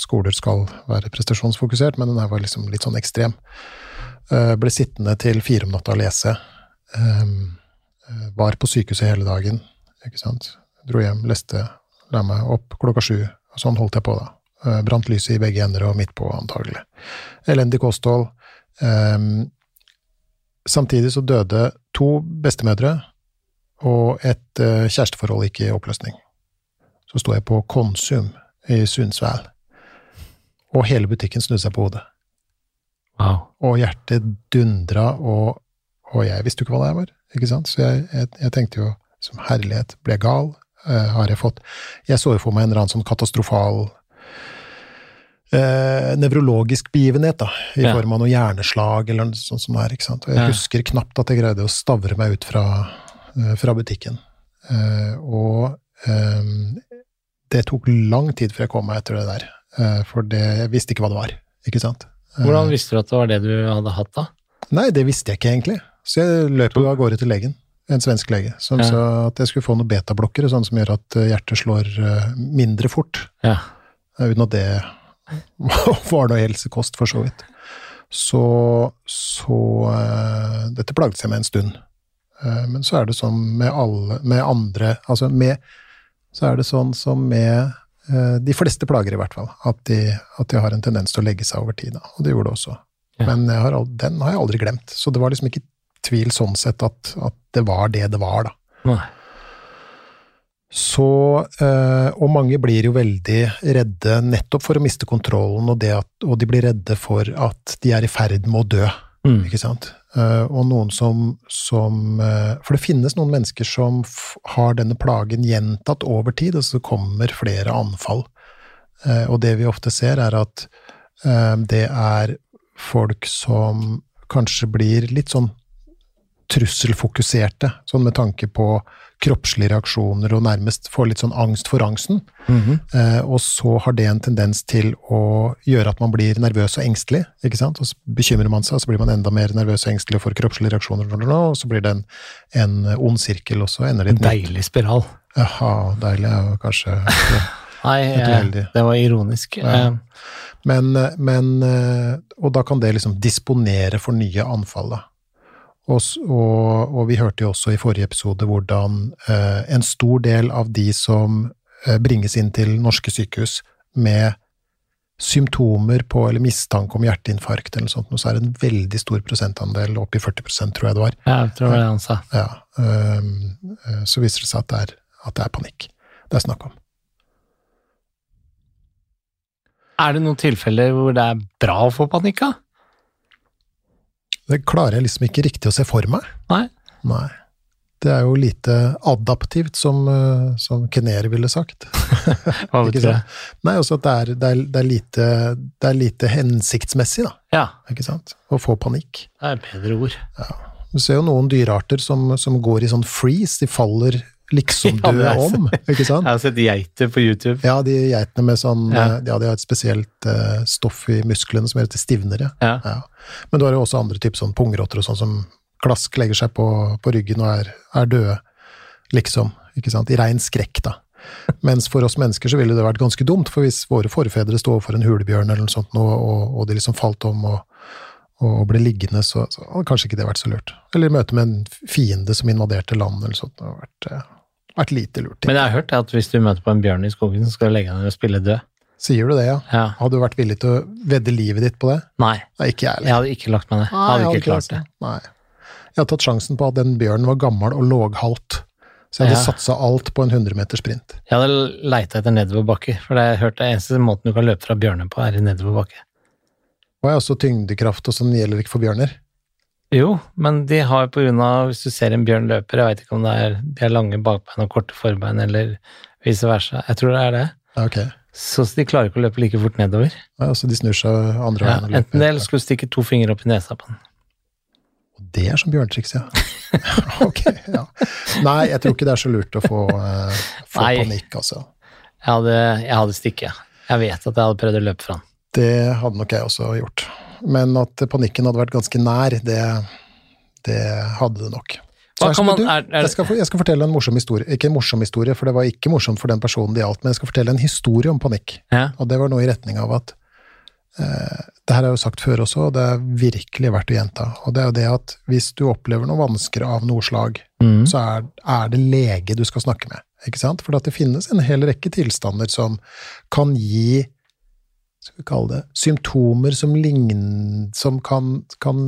skoler skal være prestasjonsfokusert, men den her var liksom litt sånn ekstrem. Eh, ble sittende til fire om natta og lese. Var på sykehuset hele dagen, ikke sant. Dro hjem, leste, la meg opp klokka sju. Sånn holdt jeg på, da. Eh, brant lyset i begge ender og midt på, antagelig. Elendig kosthold. Samtidig så døde to bestemødre, og et eh, kjæresteforhold gikk i oppløsning. Så sto jeg på Konsum i Sundsvall, og hele butikken snudde seg på hodet. Wow. Og hjertet dundra, og, og jeg visste jo ikke hva det var, ikke sant? Så jeg, jeg, jeg tenkte jo som herlighet, ble jeg gal? Eh, har jeg fått. Jeg så jo for meg en eller annen sånn katastrofal eh, nevrologisk begivenhet, da, i Ja. form av noe hjerneslag eller noe sånt som det er. ikke sant? Og jeg Ja. husker knapt at jeg greide å stavre meg ut fra, eh, fra butikken. Eh, og eh, det tok lang tid før jeg kom meg etter det der, eh, for det, jeg visste ikke hva det var. ikke sant? Hvordan visste du at det var det du hadde hatt da? Nei, det visste jeg ikke egentlig. Så jeg løp jo av gårde til legen, en svensk lege, som Ja. sa at jeg skulle få noen betablokkere, sånn som gjør at eh, hjertet slår eh, mindre fort. Ja. Eh, Uten at det *laughs* var noe helsekost, for så vidt. Så, så Dette plagde seg med en stund. Men så er det sånn med alle Med andre Altså med Så er det sånn som med de fleste plager, i hvert fall, at de, at de har en tendens til å legge seg over tid. Da. Og det gjorde det også. Ja. Men jeg har, den har jeg aldri glemt. Så det var liksom ikke tvil sånn sett at, at det var det det var, da. Nei. Så, eh, og mange blir jo veldig redde nettopp for å miste kontrollen, og, det at, og de blir redde for at de er i ferd med å dø, Mm. ikke sant. Eh, og noen som, som eh, For det finnes noen mennesker som har denne plagen gjentatt over tid, og så kommer flere anfall. Eh, og det vi ofte ser, er at eh, det er folk som kanskje blir litt sånn trusselfokuserte, sånn med tanke på kroppslige reaksjoner og nærmest får litt sånn angst for angsten. Mhm. Eh, og så har det en tendens til å gjøre at man blir nervøs og engstelig, ikke sant. Og så bekymrer man seg, og så blir man enda mer nervøs og engstelig og får kroppslige reaksjoner, og så blir det en, en ond sirkel, og så ender det i En deilig spiral. Jaha, deilig er jo kanskje *laughs* Nei, Helt eh, det var ironisk. Ja. Eh, Men, men eh, Og da kan det liksom disponere for nye anfall, da. Og, og, og vi hørte jo også i forrige episode hvordan eh, en stor del av de som eh, bringes inn til norske sykehus med symptomer på eller mistanke om hjerteinfarkt eller noe sånt, så er det en veldig stor prosentandel, oppi 40% tror jeg det var, ja, jeg tror det han sa. ja, øhm, øh, så viser det seg at det er, at det er panikk det er snakk om. Er det noen tilfeller hvor det er bra å få panikk, da? Det klarer jeg liksom ikke riktig å se for meg. Nei. Nei. Det er jo lite adaptivt, som, øh, som Kenere ville sagt. *laughs* Hva *laughs* betyr det? Nei, også at det er, det, er, det, er lite, det er lite hensiktsmessig, da. Ja, Ikke sant? Å få panikk. det er bedre ord. Du ser jo noen dyrearter som, som går i sånn freeze, de faller liksom Ja, døde er om, ikke sant? Jeg har sett geiter på YouTube. Ja, de geitene med sånn Ja. ja. ja, de har et spesielt uh, stoff i musklene som heter stivnere. Ja. Ja. Men du har jo også andre typer sånn pungrotter og sånn som klask legger seg på, på ryggen og er, er døde, liksom. Ikke sant? I rein skrekk, da. Mens for oss mennesker så ville det vært ganske dumt, for hvis våre forfedre sto overfor en hulebjørn eller noe sånt, og, og, og de liksom falt om og, og ble liggende, så, så hadde kanskje ikke det vært så lurt. Eller i møte med en fiende som invaderte land eller sånt. Det hadde vært, eh, vært lite lurt. Men jeg har hørt at hvis du møter på en bjørn i skogen, så skal du legge deg ned og spille død. Sier du det, ja? Ja. Hadde du vært villig til å vedde livet ditt på det? Nei, Nei, ikke jeg heller. jeg hadde ikke lagt meg ned. Jeg Nei, hadde ikke klart det. Nei. Jeg hadde tatt sjansen på at den bjørnen var gammel og låghalt. Så jeg hadde Ja. satsa alt på en 100 meters sprint. Jeg hadde leita etter nedoverbakke, for det har jeg hørt det eneste måten du kan løpe fra bjørner på, er i nedoverbakke. Og jeg også tyngdekraft, og sånn gjelder ikke for bjørner. Jo, men de har på grunn av, hvis du ser en bjørn løper, jeg veit ikke om det er de har lange bakbein og korte forbein, eller vice versa. Jeg tror det er det. Okay. Så de klarer ikke å løpe like fort nedover. Ja, så de snur seg andre Ja, veien og enten det, eller skulle du stikke to fingre opp i nesa på den. Det er som bjørntriks, ja. *laughs* ok, ja. Nei, jeg tror ikke det er så lurt å få, eh, få panikk, altså. Jeg hadde, jeg hadde stikket. Jeg vet at jeg hadde prøvd å løpe fra den. Det hadde nok jeg også gjort. Men at panikken hadde vært ganske nær, det, det hadde det nok. Så her man- er- er- jeg, skal, jeg skal fortelle en morsom historie. Ikke en morsom historie, for det var ikke morsomt for den personen det gjaldt, men jeg skal fortelle en historie om panikk. Ja. Og det var noe i retning av at eh, Det her har jeg jo sagt før også, og det er virkelig verdt å gjenta. Og det er jo det at hvis du opplever noe vansker av noe slag, Mm. så er, er det lege du skal snakke med. Ikke sant? For at det finnes en hel rekke tilstander som kan gi skal vi kalle det, symptomer som, lign, som kan, kan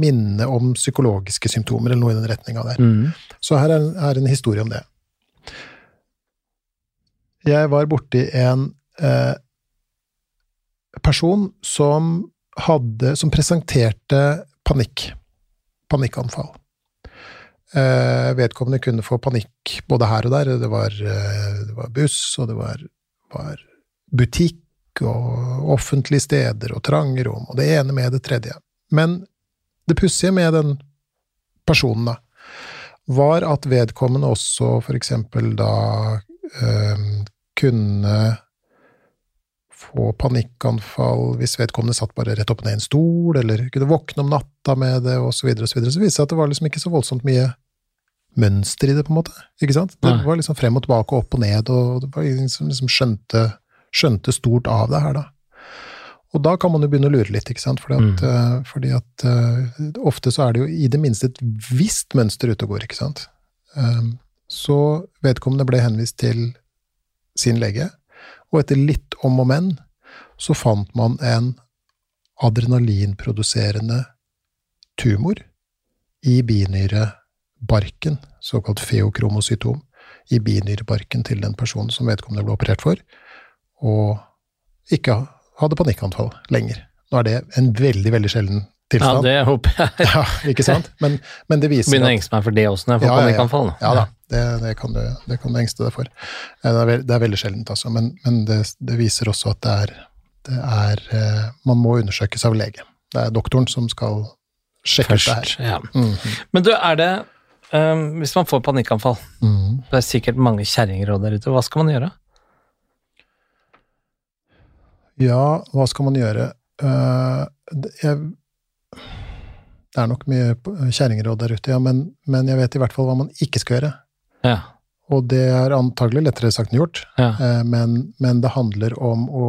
minne om psykologiske symptomer, eller noe i den retninga der. Mm. Så her er, en- er en historie om det. Jeg var borti en eh, person som hadde Som presenterte panikk. Panikkanfall. Eh, vedkommende kunne få panikk både her og der. Det var, eh, det var buss, og det var, var, butikk og offentlige steder og trange rom, og det ene med det tredje. Men det pussige med den personen, da, var at vedkommende også for eksempel da øh, kunne få panikkanfall hvis vedkommende satt bare rett opp ned i en stol, eller kunne våkne om natta med det, osv., så, videre, og så, så viste det seg at det var liksom ikke så voldsomt mye mønster i det, på en måte. Ikke sant? Det var liksom frem og tilbake, opp og ned, og det var ingen som liksom skjønte, skjønte stort av det her, da. Og da kan man jo begynne å lure litt, ikke sant, fordi at, mm. uh, fordi at uh, ofte så er det jo i det minste et visst mønster ute og går, ikke sant. Um, så vedkommende ble henvist til sin lege, og etter litt om og men så fant man en adrenalinproduserende tumor i binyrebarken, såkalt feokromocytom, i binyrebarken til den personen som vedkommende ble operert for, og ikke hadde panikkanfall lenger. Nå er det en veldig, veldig sjelden tilstand. Ja, det håper jeg. *laughs* ja, ikke sant? Men, men det viser Begynner å engste meg for det også når jeg får ja, panikkanfall. Ja, ja da, det, det, kan du, det, kan du, engste deg for. Det er, veld, det er veldig sjeldent, altså. Men, men det, viser også at det er, det er eh, Man må undersøkes av lege. Det er doktoren som skal sjekke Først, ut det her. Ja. Mm -hmm. Men du, er det Um, hvis man får panikkanfall, mm. det er sikkert mange kjerringråd der ute, hva skal man gjøre? Ja, hva skal man gjøre? Uh, jeg, det er nok mye kjerringråd der ute, ja, men, men, jeg vet i hvert fall hva man ikke skal gjøre. Ja. Og det er antagelig lettere sagt enn gjort, ja. uh, men, men, det handler om å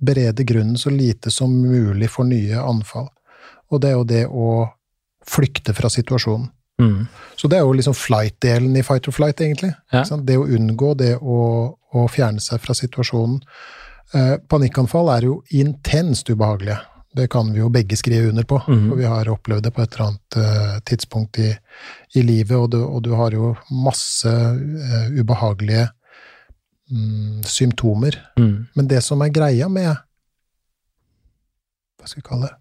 berede grunnen så lite som mulig for nye anfall. Og det er jo det å flykte fra situasjonen. Mm. Så det er jo liksom flight-delen i fight or flight, egentlig. Det å unngå, det å, å fjerne seg fra situasjonen. Eh, panikkanfall er jo intenst ubehagelige. Det kan vi jo begge skrive under på, mm. for vi har opplevd det på et eller annet uh, tidspunkt i, i livet, og du, og du, har jo masse uh, ubehagelige um, symptomer. Mm. Men det som er greia med Hva skal vi kalle det?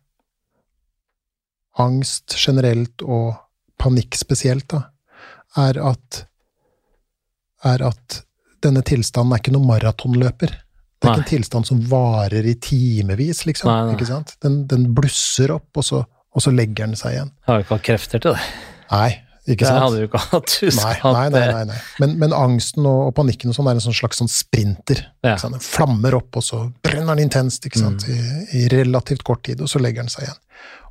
Angst generelt og panikk spesielt, da, er at, er at denne tilstanden er ikke noen maratonløper. Det er nei. ikke en tilstand som varer i timevis, liksom. Nei. Ikke sant? Den, den blusser opp, og så, og så, legger den seg igjen. Jeg har jo ikke hatt krefter til det. Nei, ikke sant? Det hadde du ikke hatt. Nei, nei, nei, nei, nei. Men, men, angsten og, og, panikken og sånn er en sånn slags sånn sprinter. Ja. Den flammer opp, og så brenner den intenst ikke sant? Mm. I, I, relativt kort tid, og så legger den seg igjen.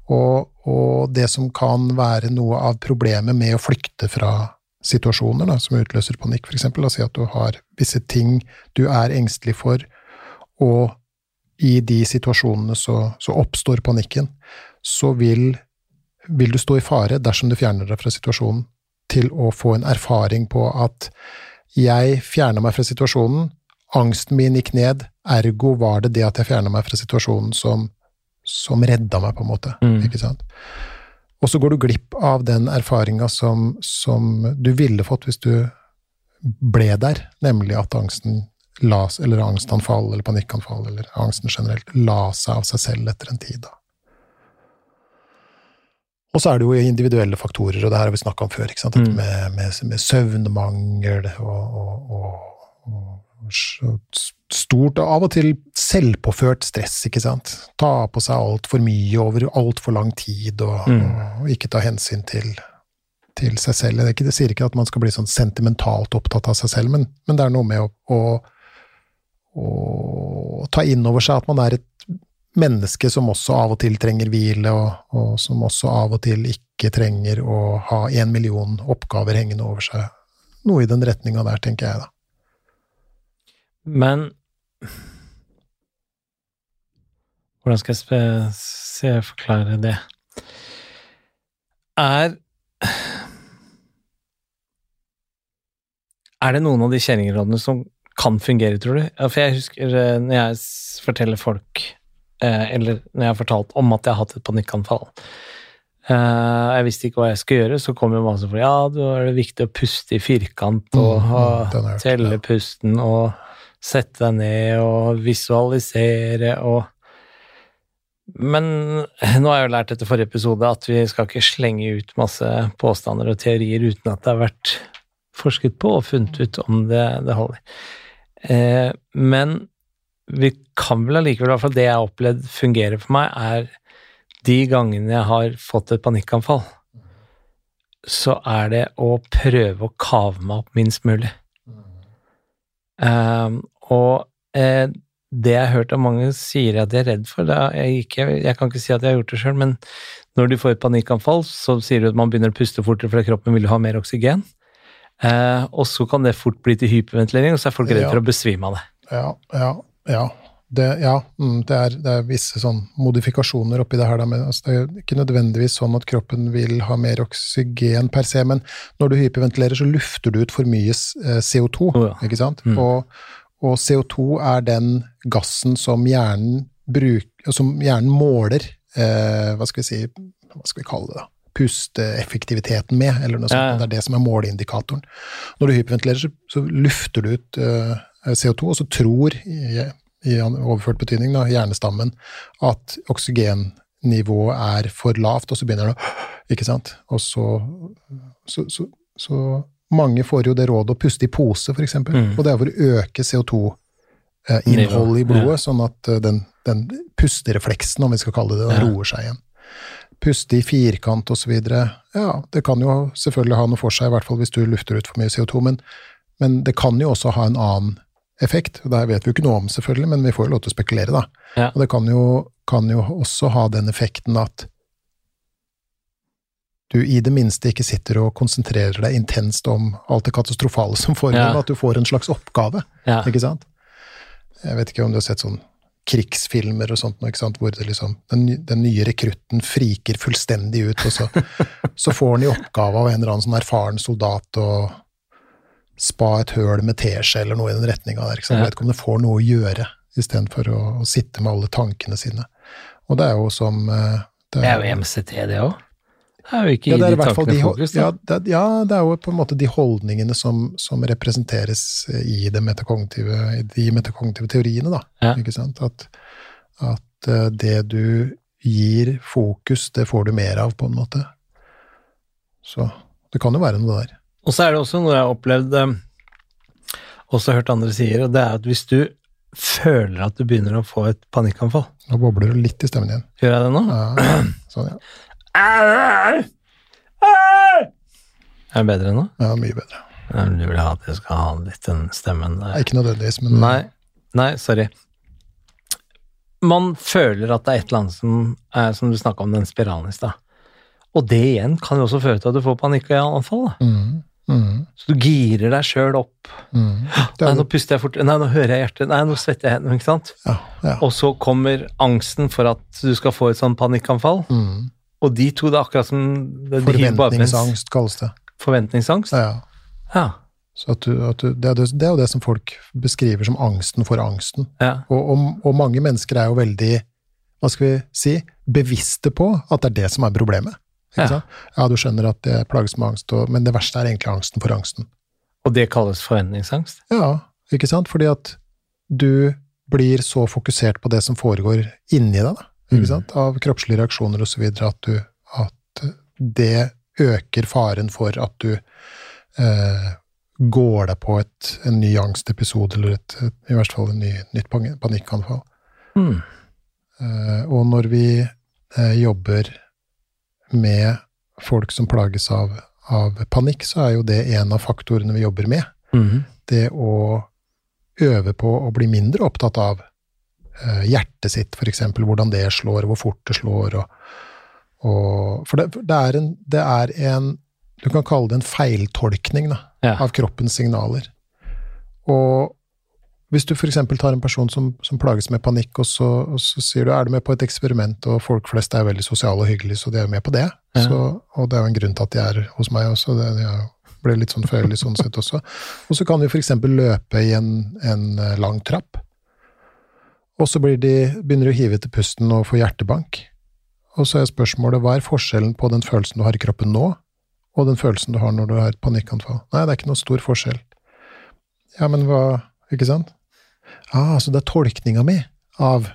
Og, og, det som kan være noe av problemet med å flykte fra situasjoner da, som utløser panikk, f.eks. Si at du har visse ting du er engstelig for, og i de situasjonene så, så oppstår panikken, så vil, vil, du stå i fare dersom du fjerner deg fra situasjonen, til å få en erfaring på at jeg fjerna meg fra situasjonen, angsten min gikk ned, ergo var det det at jeg fjerna meg fra situasjonen som som redda meg, på en måte. Mm. ikke sant? Og så går du glipp av den erfaringa som, som, du ville fått hvis du ble der, nemlig at angsten la, eller angstanfall eller panikkanfall eller angsten generelt la seg av seg selv etter en tid. da. Og så er det jo individuelle faktorer, og det her har vi snakka om før. Mm. Med, med, med, søvnmangel og, og, og, og stort, av og til selvpåført stress, ikke sant. Ta på seg altfor mye over altfor lang tid, og, mm. og, ikke ta hensyn til, til seg selv. Det, ikke, det, sier ikke at man skal bli sånn sentimentalt opptatt av seg selv, men, men det er noe med å, å, å ta inn over seg at man er et menneske som også av og til trenger hvile, og, og som også av og til ikke trenger å ha en million oppgaver hengende over seg. Noe i den retninga der, tenker jeg, da. Men hvordan skal jeg se, forklare det? Er Er det noen av de kjerringrådene som kan fungere, tror du? For jeg husker eh, når jeg forteller folk, eh, eller når jeg har fortalt om at jeg har hatt et panikkanfall eh, Jeg visste ikke hva jeg skulle gjøre, så kom jo masse for ja, da er det viktig å puste i firkant og mm, ha, mm, telle pusten og sette deg ned og visualisere og Men *laughs* nå har jeg jo lært etter forrige episode at vi skal ikke slenge ut masse påstander og teorier uten at det har vært forsket på og funnet ut om det, det holder. Eh, men vi kan vel allikevel, i hvert fall det jeg har opplevd fungerer for meg, er de gangene jeg har fått et panikkanfall, så er det å prøve å kave meg opp minst mulig. Um, og eh, det jeg har hørt av mange sier at de er redd for, er jeg, ikke, jeg kan ikke si at jeg har gjort det sjøl, men når du får et panikkanfall, så sier du at man begynner å puste fortere fordi kroppen vil ha mer oksygen. Eh, og så kan det fort bli til hyperventilering, og så er folk redde Ja. for å besvime av det. Ja, ja, ja. Det, ja, mm, det, er, det er visse sånn modifikasjoner oppi det her. Da, men altså, det er ikke nødvendigvis sånn at kroppen vil ha mer oksygen per se, men når du hyperventilerer, så lufter du ut for mye eh, CO2, Oh, ikke sant? Mm. Og, og CO2 er den gassen som hjernen, bruk, som hjernen måler eh, Hva skal vi si Hva skal vi kalle det? da? Pusteeffektiviteten med, eller noe sånt. Ja, ja. Det er det som er måleindikatoren. Når du hyperventilerer, så, så lufter du ut uh, CO2, og så tror, i, i overført betydning, da, hjernestammen at oksygennivået er for lavt, og så begynner det å *gasps* Ikke sant? Og så, så, så, så mange får jo det rådet å puste i pose, eksempel. Mm. Og det er for å øke CO2-innholdet i blodet, blodet, sånn at eh, den, den pusterefleksen, om vi skal kalle det det, Ja. roer seg igjen. Puste i firkant osv. Ja, det kan jo selvfølgelig ha noe for seg, i hvert fall hvis du lufter ut for mye CO2, men, men det kan jo også ha en annen effekt. og Det vet vi jo ikke noe om, selvfølgelig, men vi får jo lov til å spekulere, da. Ja. Og det kan jo, kan jo også ha den effekten at du i det minste ikke sitter og konsentrerer deg intenst om alt det katastrofale som foregår, Ja. at du får en slags oppgave. Ja. Ikke sant? Jeg vet ikke om du har sett sånn krigsfilmer og sånt, ikke hvor det liksom, den, den nye rekrutten friker fullstendig ut, og så, *laughs* så får han i oppgave av en eller annen sånn erfaren soldat å spa et høl med teskje eller noe i den retninga der. Ikke sant? Ja. det får noe å gjøre, istedenfor å, å sitte med alle tankene sine. Og det er jo som eh, Det er jo MCT, det òg. Det er jo ikke ja, det er i de tankene de, fokus, ja, det, ja, det er jo på en måte de holdningene som, som representeres i, de metakognitive, de metakognitive teoriene, da. Ja. Ikke sant? At, at eh, det du gir fokus, det får du mer av, på en måte. Så det kan jo være noe der. Og så er det også noe jeg har opplevd, eh, også hørt andre sier, og det er at hvis du føler at du begynner å få et panikkanfall Nå bobler det litt i stemmen igjen. Gjør jeg det nå? Ja, sånn, ja. Er det bedre nå? ja mye bedre. Ja, men Du vil ha at jeg skal ha litt den stemmen der? Ikke nødvendigvis, men Nei, nei, sorry. Man føler at det er et eller annet som er som du snakka om, den spiralen i stad. Og det igjen kan jo også føre til at du får panikkanfall. mm, mm, Så du girer deg sjøl opp. mm. Nei, nå puster jeg fort. Nei, nå hører jeg hjertet. Nei, nå svetter jeg hendene. Ikke sant? ja, ja. Og så kommer angsten for at du skal få et sånn panikkanfall. Mm. Og de to, det er akkurat som det, Forventningsangst kalles det. Forventningsangst? Ja. Ja. Så at du, at du, det, er, det det er jo det som folk beskriver som angsten for angsten. ja. Og, og, og mange mennesker er jo veldig, hva skal vi si, bevisste på at det er det som er problemet. Ja. ja, du skjønner at det plages med angst, og, men det verste er egentlig angsten for angsten. Og det kalles forventningsangst? Ja, ikke sant? Fordi at du blir så fokusert på det som foregår inni deg, da. Ikke Mm. sant? Av kroppslige reaksjoner osv. At, du- at det øker faren for at du eh, går deg på et, en ny angstepisode, eller et, et, i hvert fall en ny, nytt panikkanfall. Mm. Eh, og når vi eh, jobber med folk som plages av, av panikk, så er jo det en av faktorene vi jobber med Mm. det å øve på å bli mindre opptatt av hjertet sitt, eksempel, hvordan det slår, hvor fort det slår, og, og For det, det, er en, det er en Du kan kalle det en feiltolkning da, Ja. av kroppens signaler. Og hvis du f.eks. tar en person som, som plages med panikk, og så, og så sier du er du med på et eksperiment, og folk flest er veldig sosiale og hyggelige, så de er jo med på det. Ja. Så, og det er jo en grunn til at de er hos meg også. Det, jeg ble litt sånn følelig sånn sett også. Og så kan de f.eks. løpe i en, en eh, lang trapp. Og så blir de, begynner de å hive etter pusten og få hjertebank. Og så er spørsmålet hva er forskjellen på den følelsen du har i kroppen nå, og den følelsen du har når du har et panikkanfall? Nei, det er ikke noe stor forskjell. Ja, men hva Ikke sant? Ah, så det er tolkninga mi av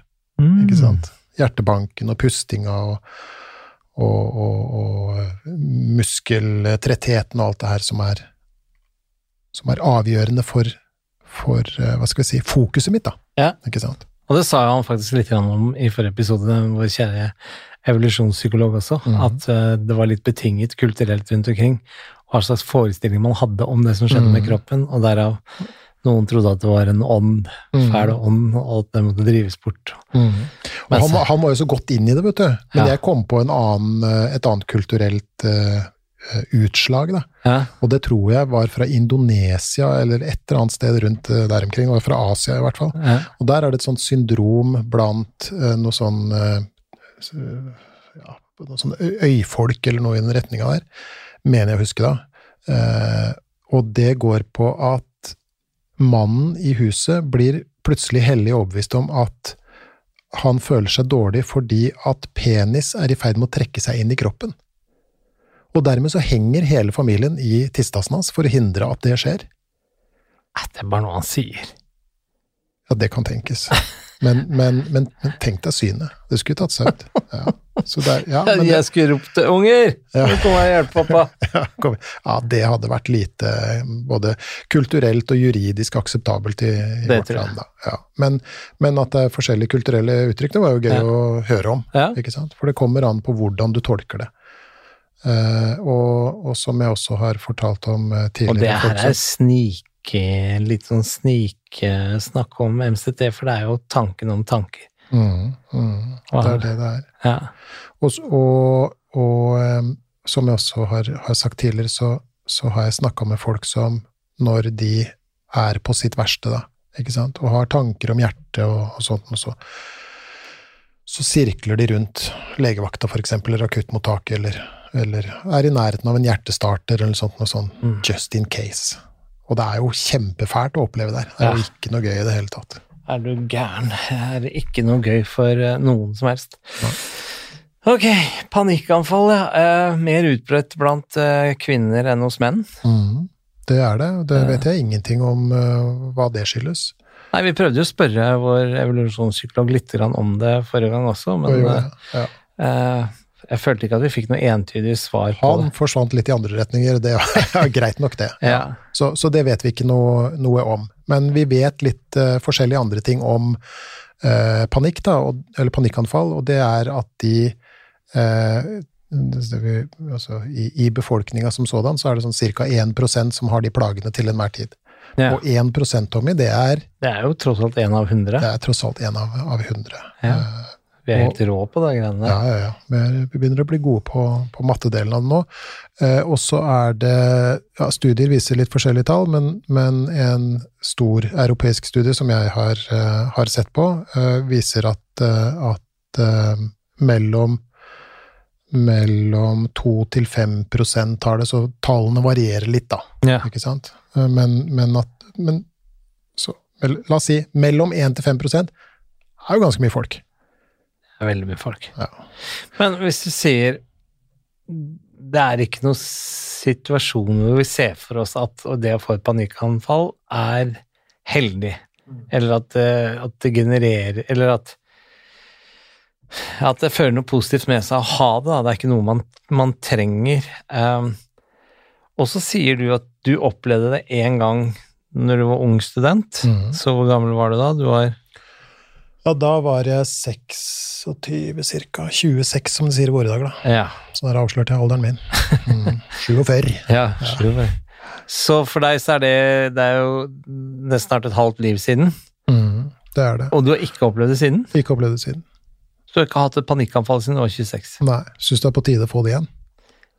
Mm. Ikke sant? hjertebanken og pustinga og, og, og, og muskeltrettheten og alt det her som er, som er avgjørende for, for eh, hva skal vi si, fokuset mitt, da. Ja. Ikke sant? Og det sa han faktisk litt om i forrige episode, vår kjære evolusjonspsykolog også, mm. at eh, det var litt betinget kulturelt rundt omkring hva slags forestilling man hadde om det som skjedde med Mhm. kroppen, og derav noen trodde at det var en ånd, fæl ånd, og at det måtte drives bort. Og han, han var jo så godt inn i det, vet du. Men Ja. jeg kom på en annen, eh, et annet kulturelt eh, utslag, da. Ja, Og det tror jeg var fra Indonesia, eller et eller annet sted rundt eh, der omkring. Det var fra Asia, i hvert fall. ja, Og der er det et sånt syndrom blant eh, noe sånn eh, ja, noe sånn øyfolk eller noe i den retninga der, mener jeg å huske da. Eh, og det går på at mannen i huset blir plutselig hellig overbevist om at han føler seg dårlig fordi at penis er i ferd med å trekke seg inn i kroppen. Og dermed så henger hele familien i tistasen hans for å hindre at det skjer. Det er bare noe han sier. Ja, det kan tenkes. Men, men, men, men tenk deg synet. Det skulle tatt seg ut. Ja, så der, ja, men det, jeg skulle ropt 'unger'! Ja. Nå kommer jeg og hjelper pappa. *laughs* ja, ja, det hadde vært lite både kulturelt og juridisk akseptabelt i, i Det vårt land. Ja. Men, men at det er forskjellige kulturelle uttrykk, det var jo gøy å høre om. For det kommer an på hvordan du tolker det. Eh, og, og som jeg også har fortalt om tidligere. Og det her er snike, litt sånn snikesnakk om MCT, for det er jo tanken om tanker. mm, mm, Det er det det er. Ja. Og, og, og som jeg også har, har sagt tidligere, så, så har jeg snakka med folk som, når de er på sitt verste, da, ikke sant, og har tanker om hjertet og, og sånt, og så, så sirkler de rundt legevakta, for eksempel, eller akuttmottaket, eller, eller er i nærheten av en hjertestarter, eller sånt, noe sånt, Mm. just in case. Og det er jo kjempefælt å oppleve der. Det er jo Ja. ikke noe gøy i det hele tatt. Er du gæren? Det er ikke noe gøy for eh, noen som helst. Ja. Ok, panikkanfall, ja. Eh, mer utbredt blant eh, kvinner enn hos menn. Mm, Det er det, det vet jeg ingenting om uh, hva det skyldes. Nei, vi prøvde jo å spørre vår evolusjonspsykolog litt om det forrige gang også, men jo, eh. Ja. eh, jeg følte ikke at vi fikk noe entydig svar på Han det. forsvant litt i andre retninger, det er *laughs* greit nok det. Ja. Så, så det vet vi ikke noe, noe om. Men vi vet litt uh, forskjellige andre ting om uh, panikk, da, og, eller panikkanfall, og det er at de uh, vi, altså, I i befolkninga som sådan så er det sånn ca. 1% som har de plagene til enhver tid. Ja. Og 1 Tommy, det er, Det er jo tross alt én av hundre. det er tross alt én av, av 100. Ja. Vi er helt rå på de greiene der. Ja, ja, ja. Vi er- begynner å bli gode på, på mattedelen av det nå. Eh, og så er det ja, Studier viser litt forskjellige tall, men, men en stor europeisk studie som jeg har, uh, har sett på, uh, viser at, uh, at mellom mellom 2 til 5% har det, så tallene varierer litt, da. Ja. Ikke sant? Men, men at men, så, La oss si mellom 1 til 5 er jo ganske mye folk. Det er veldig mye folk. Ja. Men hvis du sier det er ikke noen situasjon hvor vi ser for oss at det å få et panikkanfall er heldig, eller at at det genererer Eller at, at det fører noe positivt med seg å ha det. Da. Det er ikke noe man, man trenger. Um, og så sier du at du opplevde det én gang når du var ung student. Mm. Så hvor gammel var du da? Du var Ja, da var jeg 26 ca. 26, som de sier i våre dager, da. Ja. Så da avslørte jeg alderen min. Mm, *laughs* 47. Ja. Så for deg så er det Det er jo nesten snart et halvt liv siden, Mm, det er det. og du har ikke opplevd det siden? Ikke opplevd det siden. Så du har ikke hatt et panikkanfall siden du var 26? Nei. Syns det er på tide å få det igjen.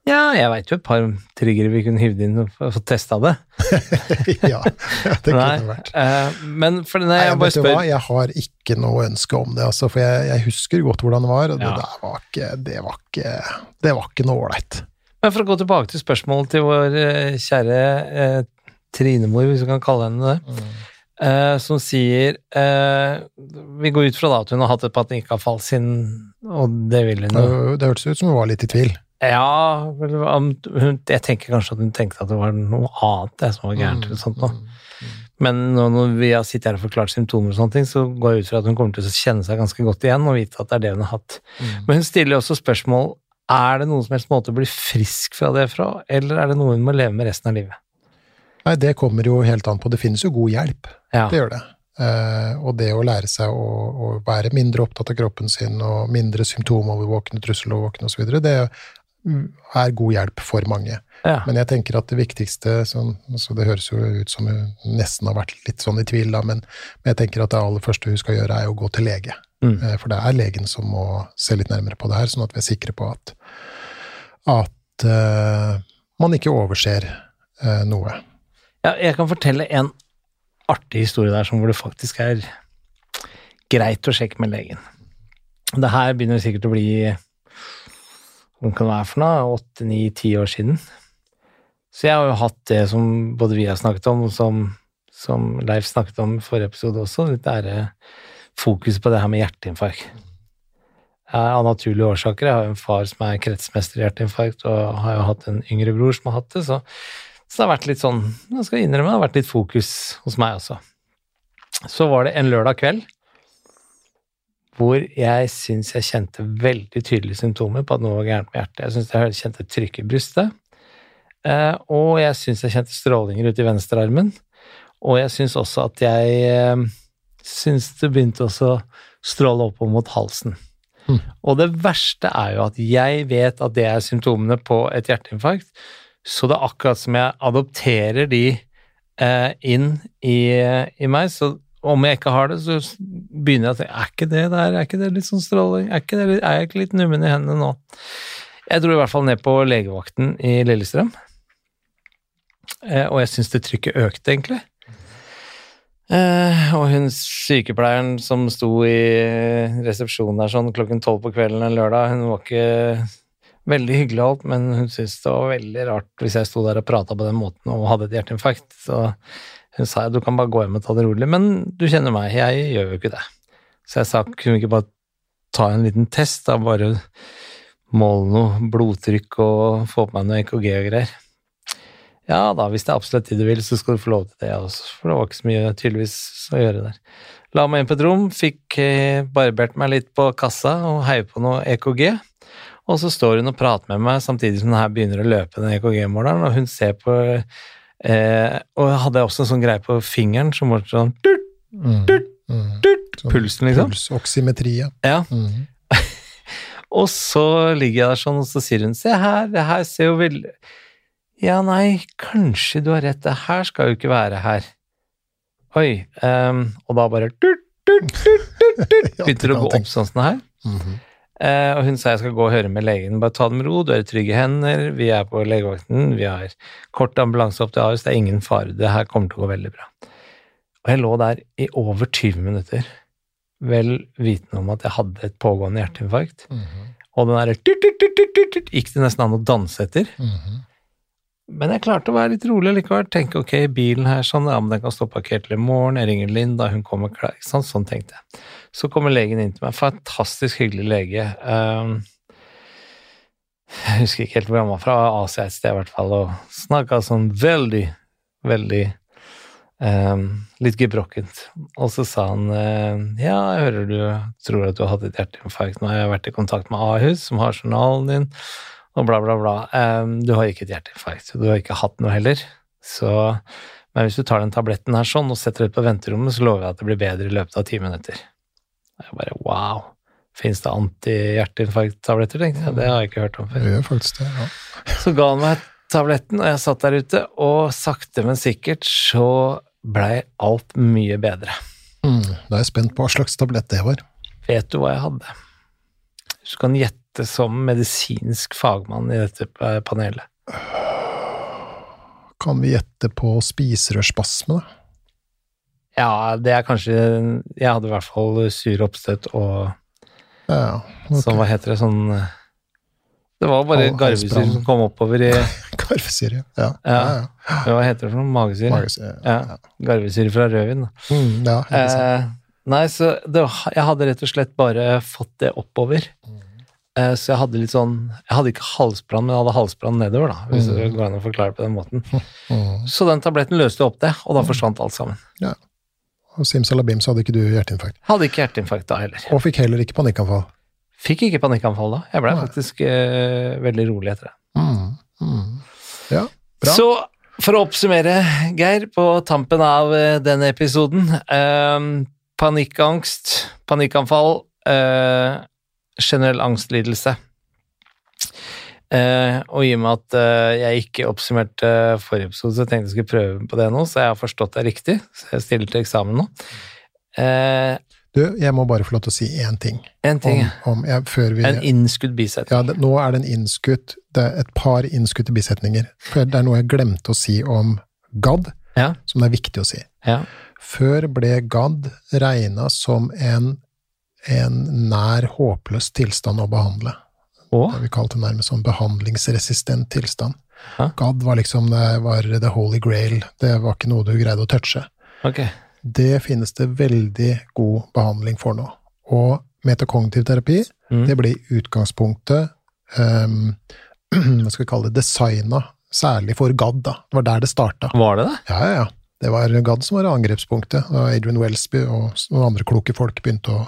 Ja, jeg veit jo et par triggere vi kunne hivd inn og få testa det. *laughs* ja, det kunne det vært. Uh, men for Nei, jeg bare vet du spør hva, jeg har ikke noe ønske om det, altså, for jeg, jeg husker godt hvordan det var, og Ja. det der var ikke Det var ikke, det var ikke noe ålreit. Men for å gå tilbake til spørsmålet til vår uh, kjære uh, Trinemor, hvis vi kan kalle henne det, Mm. Uh, som sier uh, Vi går ut fra da at hun har hatt et panikkanfall siden, og det vil hun jo. Det, det hørtes ut som hun var litt i tvil. Ja, jeg tenker kanskje at hun tenkte at det var noe annet det som var gærent. eller sånt nå. Mm, Men når vi har sittet her og forklart symptomer, og sånne ting, så går jeg ut fra at hun kommer til å kjenne seg ganske godt igjen og vite at det er det hun har hatt. Mm. Men hun stiller også spørsmål er det noen som helst måte å bli frisk fra det fra, eller er det noe hun må leve med resten av livet. Nei, det kommer jo helt an på. Det finnes jo god hjelp. Ja. Det gjør det. Uh, og det å lære seg å, å være mindre opptatt av kroppen sin og mindre symptomovervåkende, trusselovervåkende osv., det er god hjelp for mange. Ja. Men jeg tenker at det viktigste sånn, så Det høres jo ut som hun nesten har vært litt sånn i tvil, da, men, men jeg tenker at det aller første hun skal gjøre, er å gå til lege. Mm. Eh, For det er legen som må se litt nærmere på det her, sånn at vi er sikre på at, at uh, man ikke overser uh, noe. Ja, jeg kan fortelle en artig historie der som hvor det faktisk er greit å sjekke med legen. Det her begynner sikkert å bli kan være for noe? Åtte, ni, ti år siden. Så jeg har jo hatt det som både vi har snakket om, og som, som Leif snakket om i forrige episode også, litt ære fokus på det her med hjerteinfarkt. Er av naturlige årsaker. Jeg har jo en far som er kretsmester i hjerteinfarkt, og har jo hatt en yngre bror som har hatt det, så så det har vært litt sånn, jeg skal innrømme, det har vært litt fokus hos meg også. Så var det en lørdag kveld hvor jeg syns jeg kjente veldig tydelige symptomer på at noe var gærent med hjertet. Jeg syns jeg kjente trykk i brystet, eh, og jeg syns jeg kjente strålinger ute i venstrearmen. Og jeg syns også at jeg eh, syns det begynte også å stråle opp mot halsen. Mm. Og det verste er jo at jeg vet at det er symptomene på et hjerteinfarkt, så det er akkurat som jeg adopterer de eh, inn i, i meg. Så om jeg ikke har det, så begynner jeg å tenke Er ikke det der, er ikke det litt sånn stråling? Er, ikke det, er jeg ikke litt nummen i hendene nå? Jeg dro i hvert fall ned på legevakten i Lillestrøm, eh, og jeg syns det trykket økte, egentlig. Eh, og hun sykepleieren som sto i resepsjonen der sånn klokken tolv på kvelden en lørdag, hun var ikke veldig hyggelig og alt, men hun syntes det var veldig rart hvis jeg sto der og prata på den måten og hadde et hjerteinfarkt. Så hun sa du kan bare gå hjem og ta det rolig, men du kjenner meg, jeg gjør jo ikke det. Så jeg sa kunne vi ikke bare ta en liten test, da bare måle noe blodtrykk og få på meg noe EKG og greier. Ja da, hvis det er absolutt det du vil, så skal du få lov til det også, for det var ikke så mye tydeligvis å gjøre der. La meg inn på et rom, fikk eh, barbert meg litt på kassa og heiv på noe EKG. Og så står hun og prater med meg samtidig som den her begynner å løpe, den EKG-måleren, og hun ser på eh, Og jeg hadde også en sånn greie på fingeren som var sånn durt, durt, durt, Mm. tut, Sånn Pulsen, liksom. Pulsoksymetri, ja. Mm. *laughs* Og så ligger jeg der sånn, og så sier hun se her, det her ser jo veldig Ja, nei, kanskje du har rett, det her skal jo ikke være her. Oi. Um, og da bare durt, durt, durt, durt, begynte det å gå opp sånn sånn her. Mm Eh, og hun sa jeg skal gå og høre med legen. Bare ta det med ro, du er i trygge hender, vi er på legevakten, vi har kort ambulanse opp til Ahus, det er ingen fare, det her kommer til å gå veldig bra. Og jeg lå der i over 20 minutter, vel vitende om at jeg hadde et pågående hjerteinfarkt, Mhm. og den derre gikk det nesten an å danse etter. Mhm. Men jeg klarte å være litt rolig likevel, tenke ok, bilen her sånn, ja, men den kan stå parkert til i morgen, jeg ringer Linda, hun kommer klar, ikke sant, sånn tenkte jeg. Så kommer legen inn til meg, fantastisk hyggelig lege. Um, jeg husker ikke helt hvor han var fra, Asia et sted i hvert fall, og snakka sånn veldig, veldig um, litt gebrokkent. Og så sa han eh, ja, jeg hører du tror at du har hatt et hjerteinfarkt, nå har vært i kontakt med Ahus, som har journalen din, og bla, bla, bla. Um, du har ikke et hjerteinfarkt, du har ikke hatt noe heller, så men hvis du tar den tabletten her sånn og setter det ut på venterommet, så lover jeg at det blir bedre i løpet av ti minutter. Og jeg bare wow, fins det antihjerteinfarkttabletter, tenkte jeg. Det har jeg ikke hørt om Det før. faktisk det, ja. Så ga han meg tabletten, og jeg satt der ute, og sakte, men sikkert så blei alt mye bedre. Mm. Da er jeg spent på hva slags tablett det var. Vet du hva jeg hadde? Hvis du kan gjette som medisinsk fagmann i dette panelet. Kan vi gjette på spiserørspasme, da? Ja, det er kanskje Jeg hadde i hvert fall sur oppstøt og Ja, okay. sånn, hva heter det, sånn Det var bare garvesyre som kom oppover i *laughs* Garvesyre, ja. Ja. ja. Hva heter det for noe? Magesyre? Magesyre, Ja. Garvesyre fra rødvin. da. Mm, ja. Eh, nei, så det, jeg hadde rett og slett bare fått det oppover. Eh, Så jeg hadde litt sånn Jeg hadde ikke halsbrann, men jeg hadde halsbrann nedover, da, hvis Mm. det går an å forklare på den måten. *laughs* Mm. Så den tabletten løste opp det, og da forsvant alt sammen. Ja. Og simsalabim så hadde ikke du hjerteinfarkt. Hadde ikke hjerteinfarkt da heller. Og fikk heller ikke panikkanfall. Fikk ikke panikkanfall da. Jeg ble Nei. faktisk eh, veldig rolig etter det. Mm. Mm. Ja, bra. Så for å oppsummere, Geir, på tampen av eh, denne episoden eh, Panikkangst, panikkanfall, eh, generell angstlidelse. Eh, og i og med at eh, jeg ikke oppsummerte forrige episode, så jeg tenkte jeg skulle prøve på det nå, så jeg har forstått det riktig. Så jeg stiller til eksamen nå. Eh, Du, jeg må bare få lov til å si én ting. en ting, Om, om, ja, før vi, en innskudd bisetning. ja, det, nå er det en innskutt Det er et par innskutte bisetninger. For det er noe jeg glemte å si om GAD, Ja, som det er viktig å si. ja. Før ble GAD regna som en, en nær håpløs tilstand å behandle. Det vi kalte nærmest sånn behandlingsresistent tilstand. Hæ? GAD var liksom det var the holy grail. Det var ikke noe du greide å touche. Ok. Det finnes det veldig god behandling for nå. Og metakognitiv terapi, Mm. det blir utgangspunktet um, *clears throat* Hva skal vi kalle det? Designa særlig for GAD, da. Det var der det starta. Var det det? Ja, ja, ja. Det var GAD som var angrepspunktet. Og Adrian Welsby og noen andre kloke folk begynte å,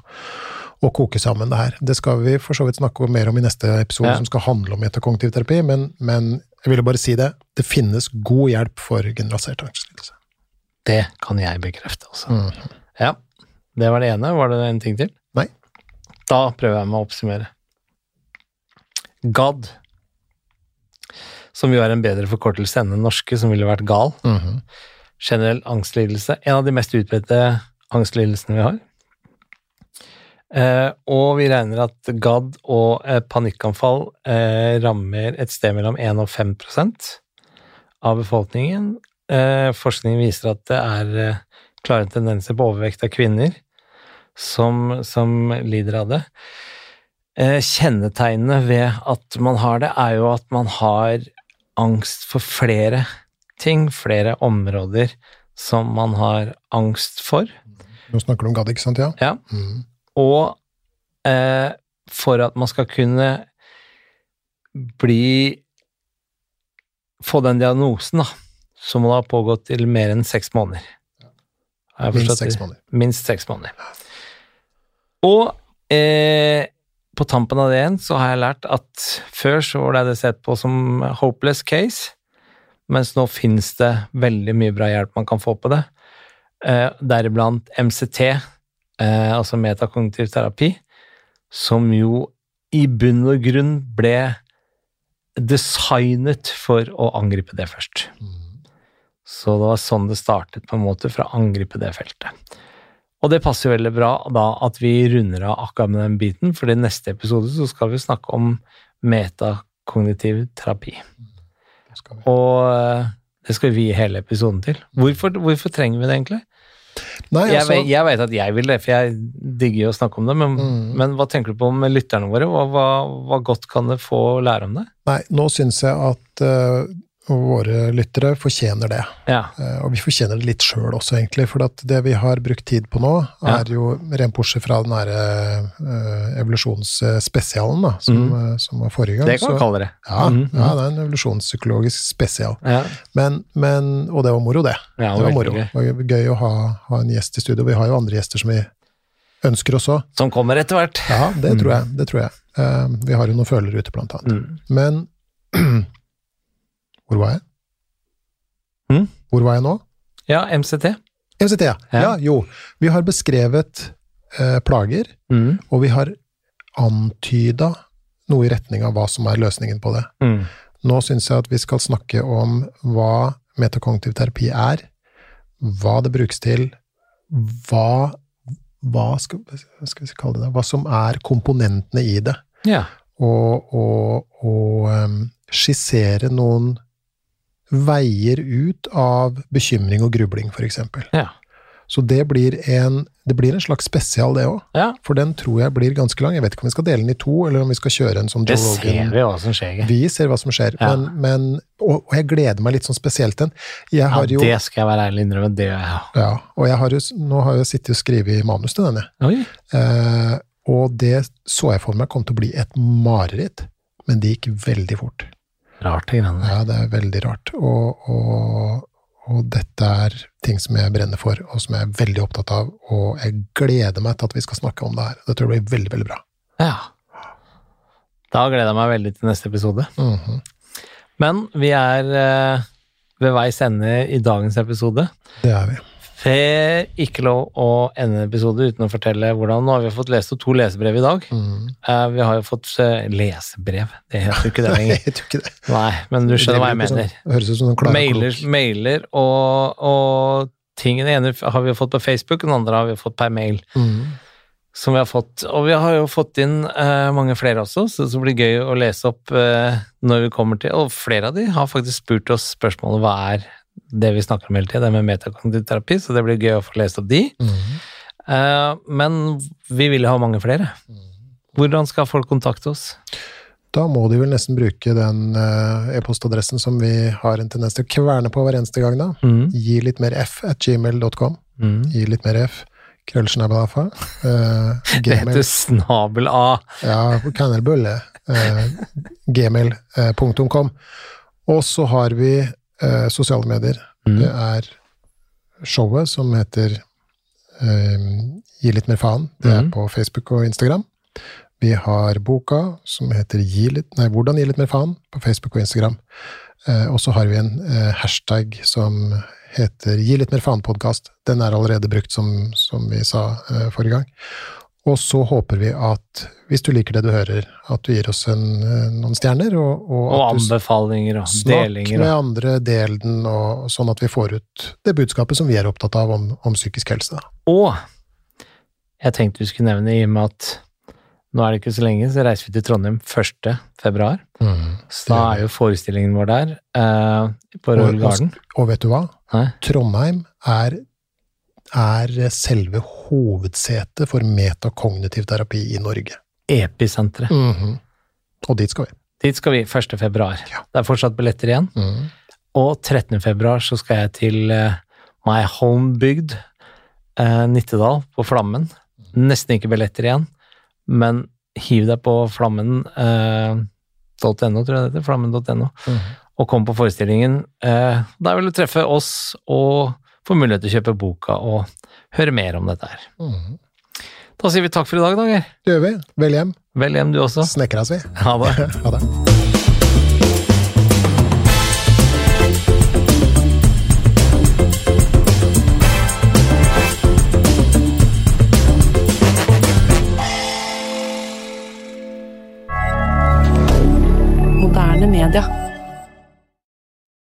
å koke sammen det her. Det skal vi for så vidt snakke mer om i neste episode, Ja. som skal handle om metakognitiv terapi, men, men jeg ville bare si det. Det finnes god hjelp for generalisert angstlidelse. Det kan jeg bekrefte, altså. Mm. Ja, det var det ene. Var det en ting til? Nei. Da prøver jeg meg å oppsummere. GAD, som jo er en bedre forkortelse enn den norske, som ville vært gal. Mhm. Generell angstlidelse. En av de mest utbredte angstlidelsene vi har. Eh, og vi regner at GAD og eh, panikkanfall eh, rammer et sted mellom 1 og 5 av befolkningen. Eh, forskning viser at det er eh, klare tendenser på overvekt av kvinner som, som lider av det. Eh, kjennetegnene ved at man har det, er jo at man har angst for flere ting, flere områder som man har angst for. Nå snakker du om GAD, ikke sant? Ja. Ja. Mm. Og eh, for at man skal kunne bli Få den diagnosen, da, så må det ha pågått i mer enn seks måneder. Minst seks måneder. Minst seks måneder. Og eh, på tampen av det igjen så har jeg lært at før så var det sett på som hopeless case, mens nå finnes det veldig mye bra hjelp man kan få på det. Eh, deriblant MCT, eh, altså metakognitiv terapi, som jo i bunn og grunn ble designet for å angripe det først. Mhm. Så det var sånn det startet, på en måte, for å angripe det feltet. Og det passer veldig bra da at vi runder av akkurat med den biten, for i neste episode så skal vi snakke om metakognitiv terapi. Skal. Og eh, det skal vi gi hele episoden til. Hvorfor, hvorfor trenger vi det egentlig? Nei, Jeg, altså, vet, jeg vet at jeg vil det, for jeg digger å snakke om det, men, Mm. men hva tenker du på med lytterne våre? Hva, hva, hva godt kan det få lære om det? nei, nå syns jeg at eh, våre lyttere fortjener det. Ja. Eh, Og vi fortjener det litt sjøl også, egentlig. For at det vi har brukt tid på nå, Ja. er jo rent bortsett fra den derre uh, evolusjonsspesialen da, som, eh, som var forrige gang. Mm. Det kan vi kalle det. ja, mm. ja, det er en evolusjonspsykologisk spesial. Ja, Men, men, og det var moro, det. ja Det var moro. Det var gøy å ha, ha en gjest i studio. Vi har jo andre gjester som vi ønsker også. Som kommer etter hvert. Ja, det Mm. tror jeg. Det tror jeg. Eh, vi har jo noen følere ute, blant annet. Mm. Men *clears throat* Hvor var jeg? Mm? Hvor var jeg nå? Ja, MCT. MCT, ja. Ja. ja. Jo, vi har beskrevet eh, plager, Mm. og vi har antyda noe i retning av hva som er løsningen på det. Mm. Nå syns jeg at vi skal snakke om hva metakognitiv terapi er, hva det brukes til, hva, hva skal, skal vi kalle det, hva som er komponentene i det, Ja. og, og, og um, skissere noen veier ut av bekymring og grubling, eksempel. Ja. Så det blir en, det blir en slags spesial, det òg. ja. For den tror jeg blir ganske lang. Jeg vet ikke om vi skal dele den i to, eller om vi skal kjøre en sånn Det ser vi hva som skjer. Vi ser hva som skjer, Ja. men, men og, og jeg gleder meg litt sånn spesielt den. Ja, jo, det skal jeg være ærlig innrømme. Det gjør jeg. ja, og jeg har jo, nå har jeg sittet og skrevet manus til denne. Oi. Eh, Og det så jeg for meg kom til å bli et mareritt, men det gikk veldig fort. Rart, de greiene der. Ja, det er veldig rart. Og, og, og dette er ting som jeg brenner for, og som jeg er veldig opptatt av, og jeg gleder meg til at vi skal snakke om det her. Det tror jeg blir veldig, veldig bra. Ja. Da gleder jeg meg veldig til neste episode. Mhm. Men vi er eh, ved veis ende i dagens episode. Det er vi. Får ikke lov å ende en episode uten å fortelle hvordan Nå har vi fått lest opp to lesebrev i dag. Mm. Eh, vi har jo fått eh, lesebrev, det heter jo ikke det *laughs* lenger. Nei, men du skjønner hva jeg mener. Sånn, høres ut som noen klare Mailer, mailer og, og ting. Den ene har vi fått på Facebook, den andre har vi fått per mail. Mm. Som vi har fått, og vi har jo fått inn uh, mange flere også, så det blir gøy å lese opp uh, når vi kommer til Og flere av de har faktisk spurt oss spørsmålet hva er det vi snakker om hele tida, det med metakognitiv terapi, så det blir gøy å få lest opp de. Mhm. Uh, men vi vil ha mange flere. Hvordan skal folk kontakte oss? Da må de vel nesten bruke den eh, e-postadressen som vi har en tendens til å kverne på hver eneste gang, da. Mm. Gi litt mer f at gmail.com. Mm. Gi litt mer f. Krøllsnabelafa. Uh, Det heter snabel A. Ja, kanelbølle. Uh, Gmail.com. Og så har vi eh, sosiale medier. Mm. Det er showet som heter eh, Gi litt mer faen. Det er Mhm. på Facebook og Instagram. Vi har boka som heter Gi litt, nei, Hvordan gi litt mer faen på Facebook og Instagram. Eh, og så har vi en eh, hashtag som heter Gi litt mer faen-podkast. Den er allerede brukt, som, som vi sa eh, forrige gang. Og så håper vi at, hvis du liker det du hører, at du gir oss en, eh, noen stjerner, og, og Og anbefalinger og Snakk med andre, del den, og sånn at vi får ut det budskapet som vi er opptatt av om, om psykisk helse. Og jeg tenkte vi skulle nevne, i og med at nå er det ikke så lenge, så reiser vi til Trondheim 1. februar. Så da er jo forestillingen vår der, eh, på Royal og- Og vet du hva? Nei? Trondheim er, er selve hovedsetet for metakognitiv terapi i Norge. Episenteret. Mhm. Og dit skal vi. Dit skal vi 1. februar. Ja. Det er fortsatt billetter igjen. Mm. Og 13. februar så skal jeg til eh, my homebygd, eh, Nittedal, på Flammen. Nesten ikke billetter igjen, men hiv deg på flammen eh, .no, tror jeg det heter. Flammen.no. Mhm. Og kom på forestillingen. Eh, der vil du treffe oss og får mulighet til å kjøpe boka og høre mer om dette her. Mm. Da sier vi takk for i dag, Dager. Det gjør vi. Vel hjem. Vel hjem, du også. Snekras vi. Ha det. *laughs* ha det. moderne media.